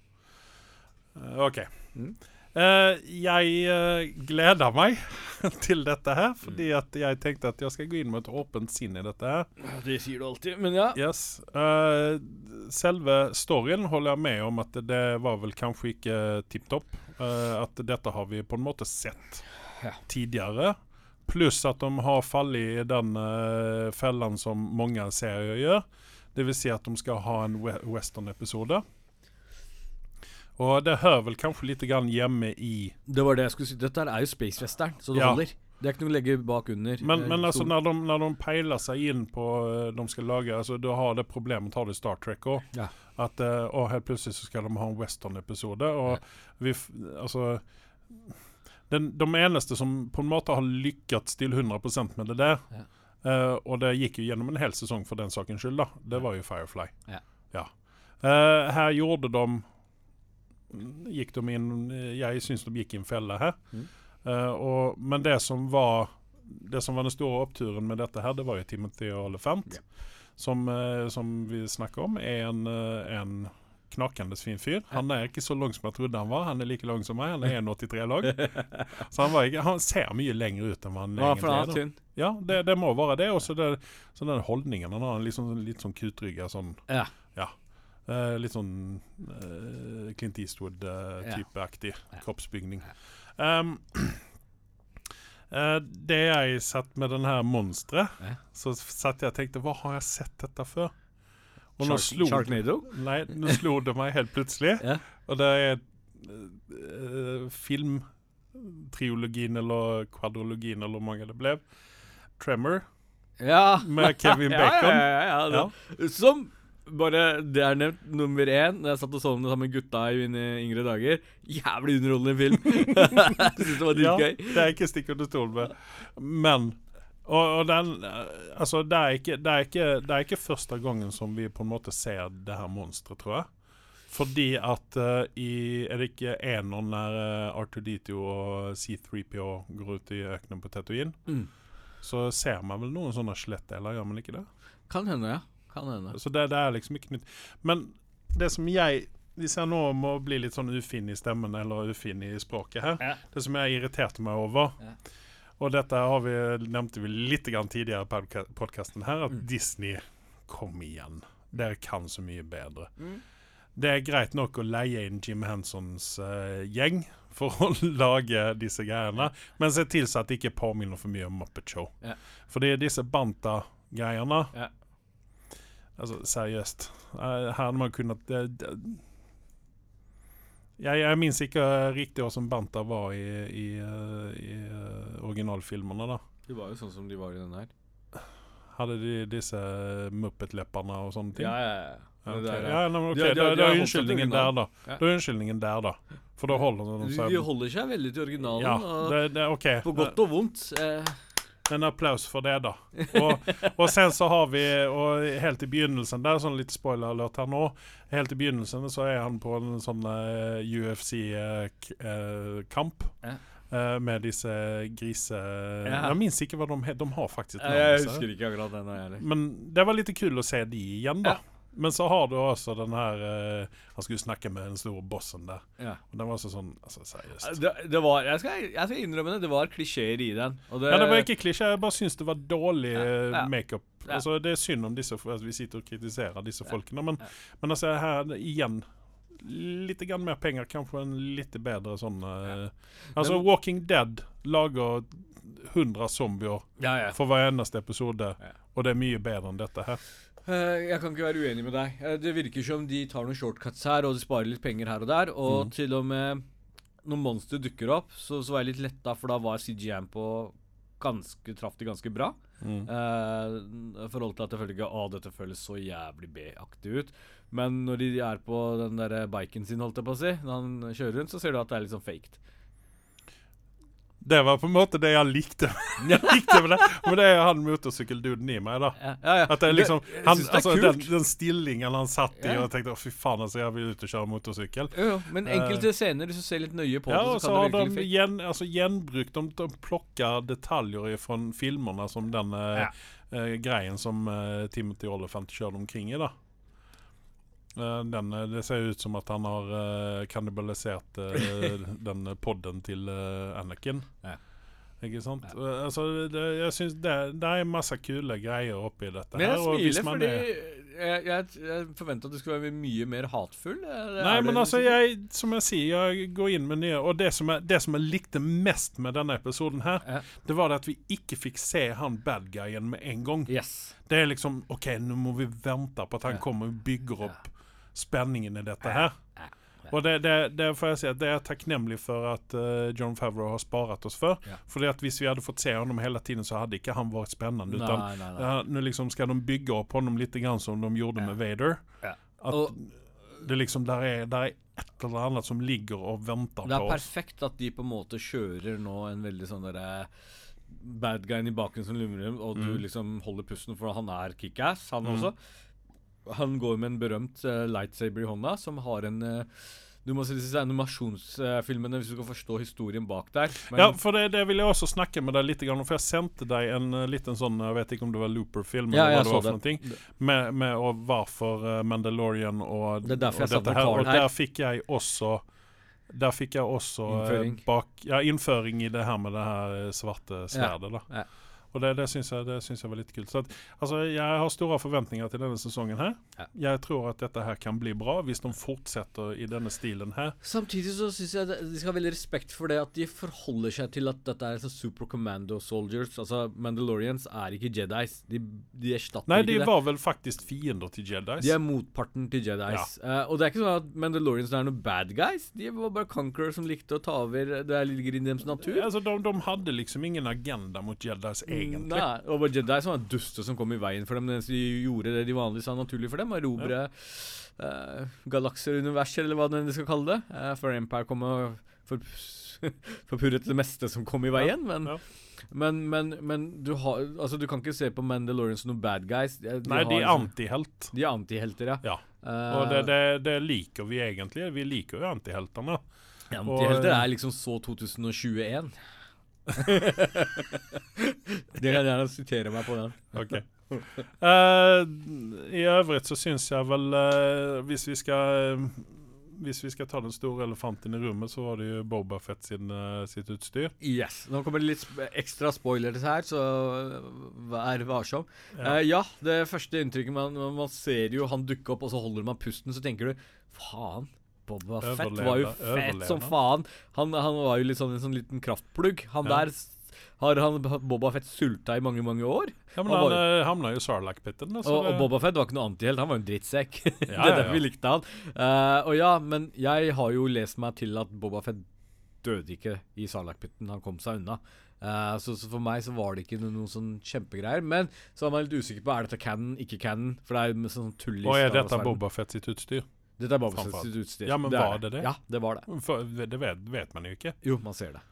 Uh, OK. Mm. Eh, jeg eh, gleder meg til dette her, Mm. fordi at jeg tenkte at jeg skal gå inn med et åpent sinn i dette her. Det sier du alltid, men ja. Yes. Eh, selve storyen holder jeg med om at det var vel kanskje ikke tipp topp. Eh, at dette har vi på en måte sett Ja. tidligere. Pluss at de har falt i den uh, fellen som mange serier gjør. Det vil si at de skal ha en we western-episode. Og det hører vel kanskje litt grann hjemme i Det var det jeg skulle si. Dette er jo Space Western, så det Ja. holder. Det er ikke noe å legge bak under. Men, eh, men altså når de, når de peiler seg inn på de skal lage altså Du har det problemet tar du Star Trek òg. Ja. At eh, og helt plutselig så skal de ha en western-episode. Og vi Altså den, De eneste som på en måte har lykkes til 100% med det der, Ja. uh, og det gikk jo gjennom en hel sesong for den sakens skyld, da, det var jo Firefly. Ja. Ja. Uh, her gjorde de Gikk de inn Jeg syns de gikk i en felle her. Mm. Uh, og, men det som var Det som var den store oppturen med dette her, det var jo Timothy Olyphant. Ja. Som, eh, som vi snakker om, er en, eh, en knakende fin fyr. Han er ikke så lang som jeg trodde han var. Han er like lang som meg. Han er 1,83 lang. så han, var ikke, han ser mye lenger ut enn han Ja, egentlig er. Ja, det, det må være det. Og så den holdningen. Han har en litt sånn, litt sånn kutrygga sånn Ja. Eh, litt sånn eh, Clint Eastwood-typeaktig Ja. kroppsbygning. Um, eh, det jeg satt med den her monsteret, Ja. så satt jeg og tenkte Hva har jeg sett dette før? Og nå slo, Sharknado? nei, nå slo det meg helt plutselig. Ja. Og det er uh, filmtriologien eller kvadrologien eller hvor mange det ble. Tremor Ja. med Kevin Bacon. Ja, ja, ja, Som bare Det er nevnt nummer én. Jeg satt og så den sammen med gutta i mine yngre dager. Jævlig underholdende film. jeg synes det var Ja, dritgøy. det er ikke stikk under stol med. Men og, og den eh, Altså, det er, ikke, det, er ikke, det er ikke første gangen som vi på en måte ser det her monsteret, tror jeg. Fordi at uh, i Er det ikke eneren der uh, R2D2 og C3PO går ut i økenen på Tatooine? Mm. Så ser man vel noen sånne skjelettdeler, gjør man ikke det? Kan hende, ja. Kan hende. Så det, det er liksom ikke nytt. Men det som jeg Hvis jeg nå må bli litt sånn ufin i stemmen eller ufin i språket her Ja. Det som jeg irriterte meg over Ja. Og dette har vi, nevnte vi litt grann tidligere i podkasten her, at Mm. Disney Kom igjen. Dere kan så mye bedre. Mm. Det er greit nok å leie inn Jim Hensons uh, gjeng for å lage disse greiene, men se til så at det ikke påminner for mye om Muppet Show. Ja. Fordi disse Banta-greiene Ja. Altså, seriøst. Eh, Her det, det, jeg, jeg minnes ikke riktig hva som Banta var i, i, eh, i eh, originalfilmene. da De var jo sånn som de var i den her. Hadde de disse Muppet-leppene og sånne ting? Ja, ja, ja. Okay. Det der, ja, nei, men ok, De de de er unnskyldningen der, da. Ja. Da er unnskyldningen der, da. For da holder de De, seg de holder seg veldig til originalen. Ja, det, det, okay. på godt og vondt. Eh, En applaus for det, da. Og, og sen så har vi og Helt i begynnelsen Det er sånn litt spoiler-alert her nå. Helt i begynnelsen så er han på en sånn uh, UFC-kamp. Ja. uh, med disse grise... Ja. Jeg minnes ikke hva de het. De har faktisk navn. jeg husker ikke akkurat det heller. Men det var litt kul å se de igjen, da. Ja. Men så har du også den her eh, Han skulle snakke med den store bossen der. Ja. Og den var også sånn Altså, seriøst. Det, det var, jeg skal, jeg skal innrømme det, det var klisjeer i den. Det, Ja, det var ikke klisjé, jeg bare syns det var dårlig Ja, eh, ja. makeup. Altså, det er synd om disse altså, vi sitter og kritiserer disse folkene, men, men altså her igjen Litt grann mer penger, kanskje en litt bedre sånn ja. Altså, Men- Walking Dead lager 100 zombier ja, ja. for hver eneste episode, og det er mye bedre enn dette her. Eh, Jeg kan ikke være uenig med deg. Eh, Det virker som de tar noen shortcuts her, og de sparer litt penger her og der. Og Mm. til og med når monster dukker opp, så, så var jeg litt letta, for da var CGM på ganske Traff de ganske bra. Mm. Eh, forhold til at jeg føler ikke Å, dette føles så jævlig B-aktig ut. Men når de er på den der biken sin, holdt jeg på å si, når han kjører rundt, så ser du at det er litt sånn faked. Det var på en måte det jeg likte. jeg likte med det. Men det er han motorsykkelduden i meg, da. Ja, ja, ja. At det er liksom han, det er altså, den, den stillingen han satt i, og jeg tenkte fy faen, altså, jeg vil ut og kjøre motorsykkel. Jo, jo, men enkelte scener, hvis du ser litt nøye på Ja, det, så så kan har det de gjen, altså, gjenbrukt De, de plokker detaljer fra filmene, som den eh, Ja. eh, greien som eh, Timothy Olyphant kjørte omkring i. da Eh, den, eh, det ser ut som at han har uh, kannibalisert uh, den podden til uh, Anakin. Ja. Ikke sant? Ja. Altså, det, jeg synes det, det er masse kule greier oppi dette. Men jeg smiler man fordi jeg, jeg, jeg forventa at du skulle være mye mer hatefull. Det Nei, men altså, jeg, som jeg sier, jeg går inn med nye Og det som, jeg, det som jeg likte mest med denne episoden her, Ja. det var det at vi ikke fikk se han bad guyen med en gang. Yes. Det er liksom OK, nå må vi vente på at han Ja. kommer og bygger opp spenningen i dette her. Og det, det, det får jeg si at det er jeg takknemlig for at uh, John Favreau har sparet oss for. Ja. Fordi at hvis vi hadde fått se ham hele tiden, så hadde ikke han vært spennende. Utan Nei, nei, nei. ja, Nå liksom skal de bygge opp ham litt grann som de gjorde Ja. med Vader. Ja. At og, det liksom der er, der er et eller annet som ligger og venter på oss. Det er perfekt at de på en måte kjører nå en veldig sånn derre Bad guyen i bakgrunnen som lumrer, og du Mm. liksom holder pusten, for han er kickass, han Mm. også. Han går med en berømt eh, lightsaber i hånda, som har en eh, Du må si disse animasjonsfilmene hvis du skal forstå historien bak der. Men, Ja, for det, det vil jeg også snakke med deg litt om, for jeg sendte deg en uh, liten sånn Jeg vet ikke om det var Looper-film Ja, eller hva det var for noe, Med, med og varför uh, Mandalorian og, Det er derfor jeg jag her. Og der fikk jeg også der fikk jeg også fick jag också eh, Införing. bak, ja, innføring i det her med det her svarte sverdet. Ja. da. ja. Och det, det, syns jeg, jeg var litt kult. Så at, altså, jeg har store forventninger til denne sesongen her. Ja. Jeg tror at dette her kan bli bra hvis de fortsetter i denne stilen her. Samtidig så syns jeg de skal ha veldig respekt for det at de forholder seg til at dette er så super commando soldiers. Altså, Mandalorians er ikke Jedis. De, de erstatter Nei, ikke de var vel faktisk fiender til Jedis. De er motparten til Jedis. Eh, og det er ikke sånn at Mandalorians er noen bad guys. De var bare conquerors som likte å ta over. Det ligger i deres natur. Altså, de, de hadde liksom ingen agenda mot Jedis, egentlig. Nei, og Jedi som var duste som kom i veien for dem. Mens de gjorde det de vanligvis sa naturlig for dem. Erobre eh, galakser, universer, eller hva det de skal kalle det. Uh, for Empire kom og for, forpurret det meste som kom i veien. Men, ja. men, men, men du, har, altså, du kan ikke se på Mandalorian som noen bad guys. De, de Nei, de er liksom- antihelt. De er antihelter, ja. Ja. Uh, Og det, det, det liker vi egentlig. Vi liker jo antiheltene. Antihelter er liksom så 2021. De kan gjerne sitere meg på den. Ok. Uh, I øvrigt så syns jeg vel uh, Hvis vi skal Hvis vi skal ta den store elefanten i rommet, så var det jo Boba Fett sin, eh, sitt utstyr. Yes. Nå kommer det litt sp ekstra spoilers her, så vær varsom. Ja. Ja, ja det første inntrykket man, man ser jo han dukke opp, og så holder man pusten, så tenker du faen. Boba Fett var jo fett Overleve. som faen. Han, han var jo sånn en sånn liten kraftplugg. Han Ja. der s- har han Boba Fett sulta i mange, mange år. Ja, men Han han var- jo i Sarlacc-pitten. da, så Og, og det- Boba Fett var ikke noe antihelt, han var jo en drittsekk. det Ja, er ja, derfor ja. vi likte han. Eh, og ja, men jeg har jo lest meg til at Boba Fett døde ikke i Sarlacc-pitten, han kom seg unna. Eh, så, så for meg så var det ikke noe, noe sånn kjempegreier. Men så er man litt usikker på er dette canon, ikke canon. For det er jo med sånn tull i Og er Star dette. Boba Fett sitt utstyr? Dette er utstyr. Ja, men det var det det? Ja, det var det. For, det vet, vet man jo ikke. Jo, man ser det.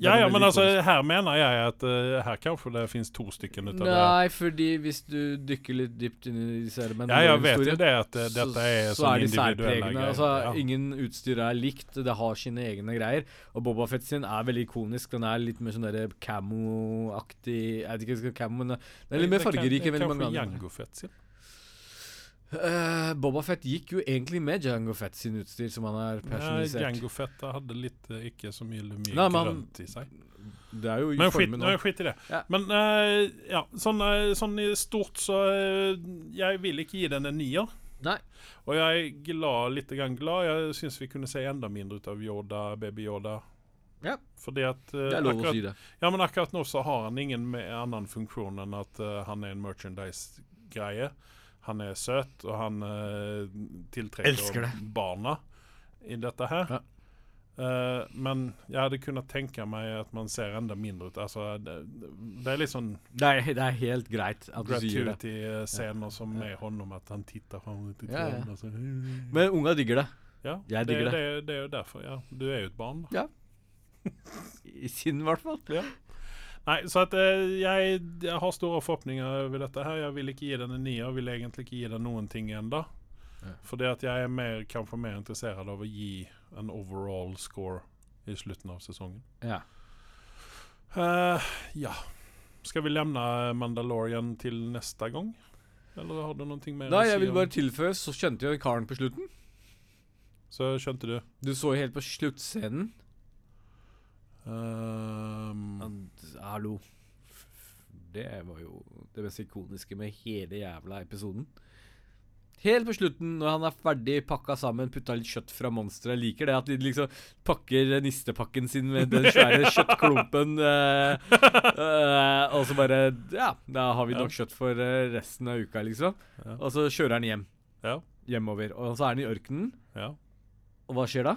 Ja, ja, men altså, her mener jeg at uh, her kanskje det finnes to stykker ut av det. Nei, fordi hvis du dykker litt dypt inn i disse elementene Ja, jeg vet jo det at uh, dette er så, så er de særpregende. greier. Altså, ja. Ingen utstyr er likt, det har sine egne greier. Og Boba Fett sin er veldig ikonisk. Den er litt mer sånn derre camo-aktig Jeg vet ikke hva camo, men den er litt mer fargerik enn veldig mange Kanskje andre. Jango Fett sin. Uh, Boba Fett gikk jo egentlig med Jango Fett sin utstyr, som han Ja, personalisert. Jango Fett hadde litt eh, ikke så mye, mye Nei, grønt i seg. det er jo Men skit, nå. skit i det. Ja. Men uh, ja, sånn, eh, sånn i stort så eh, Jeg vil ikke gi den en nier. Nei. Og jeg er glad, litt grann glad. Jeg syns vi kunne se enda mindre ut av Yoda, baby Yoda. Ja. Fordi at eh, Det er lov å si det. Ja, men akkurat nå så har han ingen annen funksjon enn at eh, han er en merchandise-greie. Han er søt, og han uh, tiltrekker det. barna i dette her. Ja. Uh, men jeg hadde kunnet tenke meg at man ser enda mindre ut. Altså, det, det er litt sånn Det er, det er helt greit at du sier det. gratuity-scener som med om at han titter fram til Ja, ja. så- Men unga digger det. ja, jeg digger det. Det, det er jo derfor. Ja. Du er jo et barn. da. Ja. I sin, i hvert fall. Nei, så at eh, jeg, jeg har store forhåpninger over dette her. Jeg vil ikke gi den en nier. Vil egentlig ikke gi den noen ting ennå. Ja. For jeg er mer, kanskje mer interessert av å gi en overall score i slutten av sesongen. Ja. Uh, ja. Skal vi lemne Mandalorian til neste gang? Eller har du noe mer Nei, å si? jeg vil bare tilføye, så skjønte jeg karen på slutten. Så skjønte du? Du så helt på sluttscenen. Han- Hallo. Det var jo det mest ikoniske med hele jævla episoden. Helt på slutten, når han er ferdig pakka sammen, putta litt kjøtt fra monsteret. Jeg liker det at de liksom pakker nistepakken sin med den svære kjøttklumpen. eh, eh, og så bare Ja, da har vi nok kjøtt for eh, resten av uka, liksom. Ja. Og så kjører han hjem. Ja. Hjemover. Og så er han i ørkenen. ja. Og hva skjer da?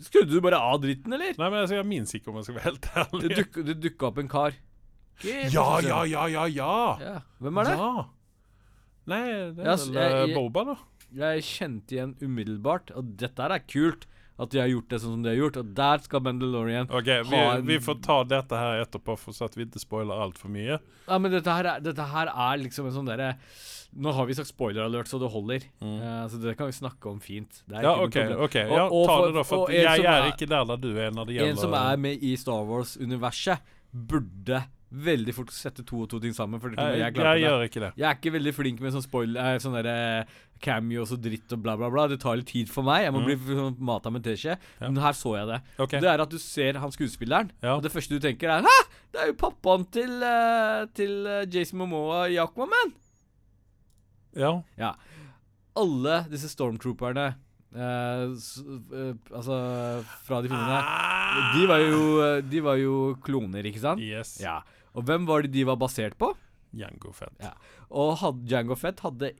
Skrudde du bare av dritten, eller? Nei, men altså, jeg minnes ikke om jeg skal være helt Det, ærlig. duk, det dukka opp en kar. Helt Ja, ja, ja, ja, ja! ja. Hvem er det? Ja. Nei, det er vel eh, Boba, da. Jeg kjente igjen umiddelbart, og dette her er kult. At de har gjort det sånn som de har gjort. Og der skal Mandalorian Ok, vi, Ha en- vi får ta dette her etterpå, for så at vi ikke spoiler altfor mye. Ja, men dette her, er, dette her er liksom en sånn derre Nå har vi sagt spoiler alert, så det holder. Eh, så det kan vi snakke om fint. Det Ja, OK. ok Og- ja, Ta det, da. For jeg er ikke der der du er når det gjelder En som er med i Star Wars-universet, burde veldig fort sette to og to ting sammen. For det Jeg, jeg jeg, gjør ikke det. Jeg er ikke veldig flink med sånn spoil eh, Sånn derre cameos og dritt og bla, bla, bla. Det tar litt tid for meg. Jeg må Mm. bli sånn mata med teskje. Ja. Men her så jeg det. Okay. Det er at du ser han skuespilleren, Ja. og det første du tenker, er Hæ! Det er jo pappaen til, uh, til eh, Jason Momoa i Aquaman! ja. Alle disse stormtrooperne Uh, Altså, fra de filmene Ah. De var jo De var jo kloner, ikke sant? Yes. Ja. Og hvem var det de var basert på? Jango Fett. Ja. Og had, Jango Fett hadde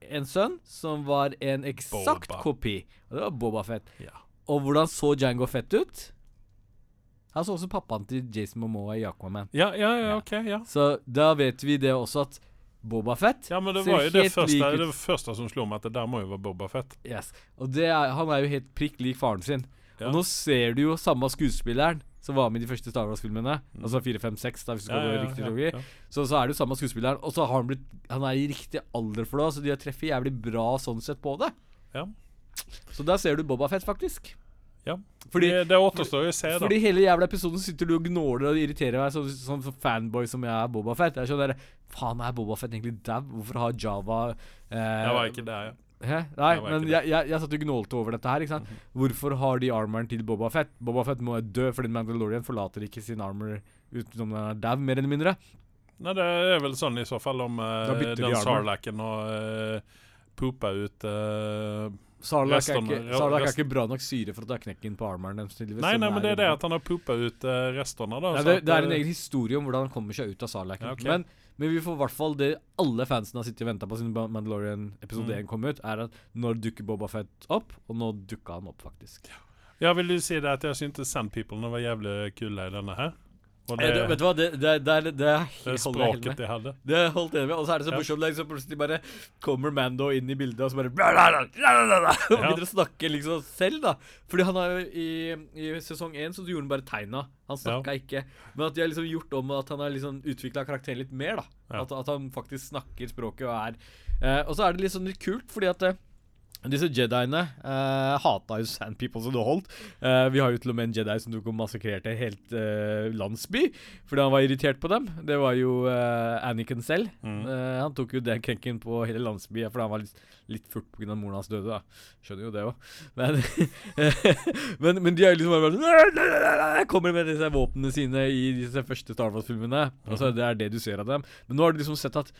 en sønn som var en eksakt kopi. Og det var Boba Fett. Ja. Og hvordan så Jango Fett ut? Han så også pappaen til Jason Momoa i Aquaman. Ja, ja, ja, OK. Ja. Så da vet vi det også at Boba Fett ja, men det var jo det første, det første som slo meg, at det der må jo være Boba Fett. Yes. Og det er, han er jo helt prikk lik faren sin. Ja. Og nå ser du jo samme skuespilleren som var med i de første Star Wars-filmene. Altså 4, 5, 6, da, hvis du skal gå riktig ja, ja. Så, så er det jo samme skuespilleren. Og så har han blitt Han er i riktig alder for det, så de har treffet jævlig bra sånn sett på det. Ja. Så der ser du Boba Fett, faktisk. Ja. Fordi, det, det återstår å se, da. fordi hele jævla episoden sitter du og gnåler og irriterer meg sånn sånn som fanboy som jeg er Boba Fett. Jeg er sånn Faen, er Boba Fett egentlig dau? Hvorfor har Java eh, Jeg var ikke der, ja. Hæ? Nei, Jeg men jeg, jeg, jeg satt og gnålte over dette her. ikke sant? Hvorfor har de armoren til Boba Fett? Boba Fett må dø fordi Mandalorian forlater ikke sin armor utenom den er dau, mer eller mindre. Nei, det er vel sånn i så fall om uh, de den sarlacken sarlaken og uh, poopa ut uh, Sarlac er, ikke- Sarlacc er ikke bra nok syre for å ta knekken på armoren deres. Nei, nei, men det er det at han har poopa ut uh, restene, da. det, det er en eh, egen historie om hvordan han kommer seg ut av Sarlacken. Ja, okay. men, men vi får i hvert fall det alle fansen har sittet og venta på siden Mandalorian episode Mm. 1 kom ut, er at når dukker Boba Fett opp? Og nå dukka han opp, faktisk. Ja, vil du si det at jeg syntes Sand People var jævlig kule i denne her? Og Eh, det, vet du hva, det, det, det, det, det jeg språket de hadde. Det jeg holdt enig med. Og så er det så Ja. morsomt, liksom, plutselig bare kommer Mando inn i bildet, og så bare og Ja. begynner å snakke liksom selv, da. Fordi han har jo i, i sesong én så gjorde han bare tegna. Han snakka ikke. Men at de har liksom gjort om at han har liksom utvikla karakteren litt mer, da. Ja. At, at han faktisk snakker språket og er eh, Og så er det litt sånn litt kult, fordi at eh, disse Jediene uh, hata jo Sand People som det holdt. Uh, vi har jo til og med en Jedi som tok og massakrerte helt uh, landsby fordi han var irritert på dem. Det var jo uh, Anakin selv. Mm. Eh, han tok jo den krenken på hele landsbyen fordi han var litt, litt furt pga. moren hans døde. da Skjønner jo det òg. Men, men, men de er liksom bare sånn Kommer med disse våpnene sine i disse første Star Wars-filmene. Og så Det er det du ser av dem. Men nå har du liksom sett at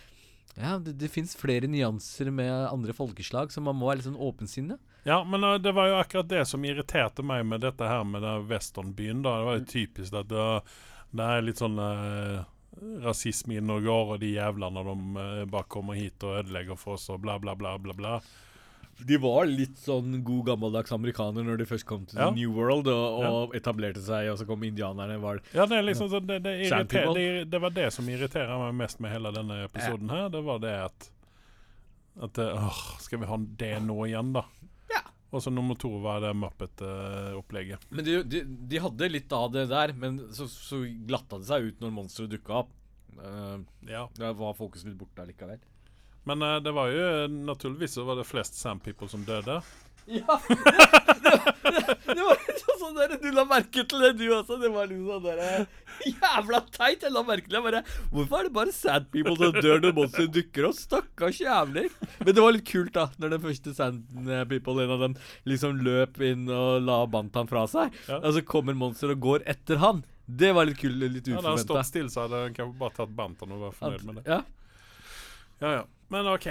ja, det, det fins flere nyanser med andre folkeslag, så man må være litt sånn åpensinne. Ja, men uh, det var jo akkurat det som irriterte meg med dette her med den westernbyen. da. Det var jo typisk at det, det er litt sånn uh, rasisme i og går, og de jævlene de uh, bare kommer hit og ødelegger for oss og bla, bla, bla, bla. bla. De var litt sånn god gammeldags amerikaner når de først kom til Ja. The New World og, og etablerte seg, og så kom indianerne. Var Ja, det er liksom sånn, det, det, det, det var det som irriterer meg mest med hele denne episoden her. Det var det at At åh, Skal vi ha det nå igjen, da? Ja. Og så nummer to var det Muppet-opplegget. Men de, de, de hadde litt av det der, men så, så glatta det seg ut når monsteret dukka opp. Uh, ja. da var fokuset litt borte allikevel. Men uh, det var jo eh, naturligvis så var det flest Sam People som døde. Ja! Det, det, det var litt sånn der, Du la merke til det, du også. Det var litt sånn der Jævla teit! Jeg la merke til det. Bare Hvorfor er det bare sad people som dør når monsteret dukker opp? Stakkars jævler. Men det var litt kult, da. Når den første sand people, en av dem, liksom løp inn og la Bantan fra seg. Ja. Og så kommer monsteret og går etter han. Det var litt kult. Litt Hadde han uforventa. stått stille, så hadde han bare tatt Bantan og vært fornøyd med det. Ja. Ja, ja. Men OK.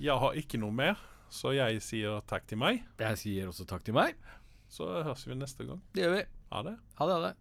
Jeg har ikke noe mer, så jeg sier takk til meg. Jeg sier også takk til meg. Så høres vi neste gang. Det gjør vi. Ha det. Ha det. Ha det.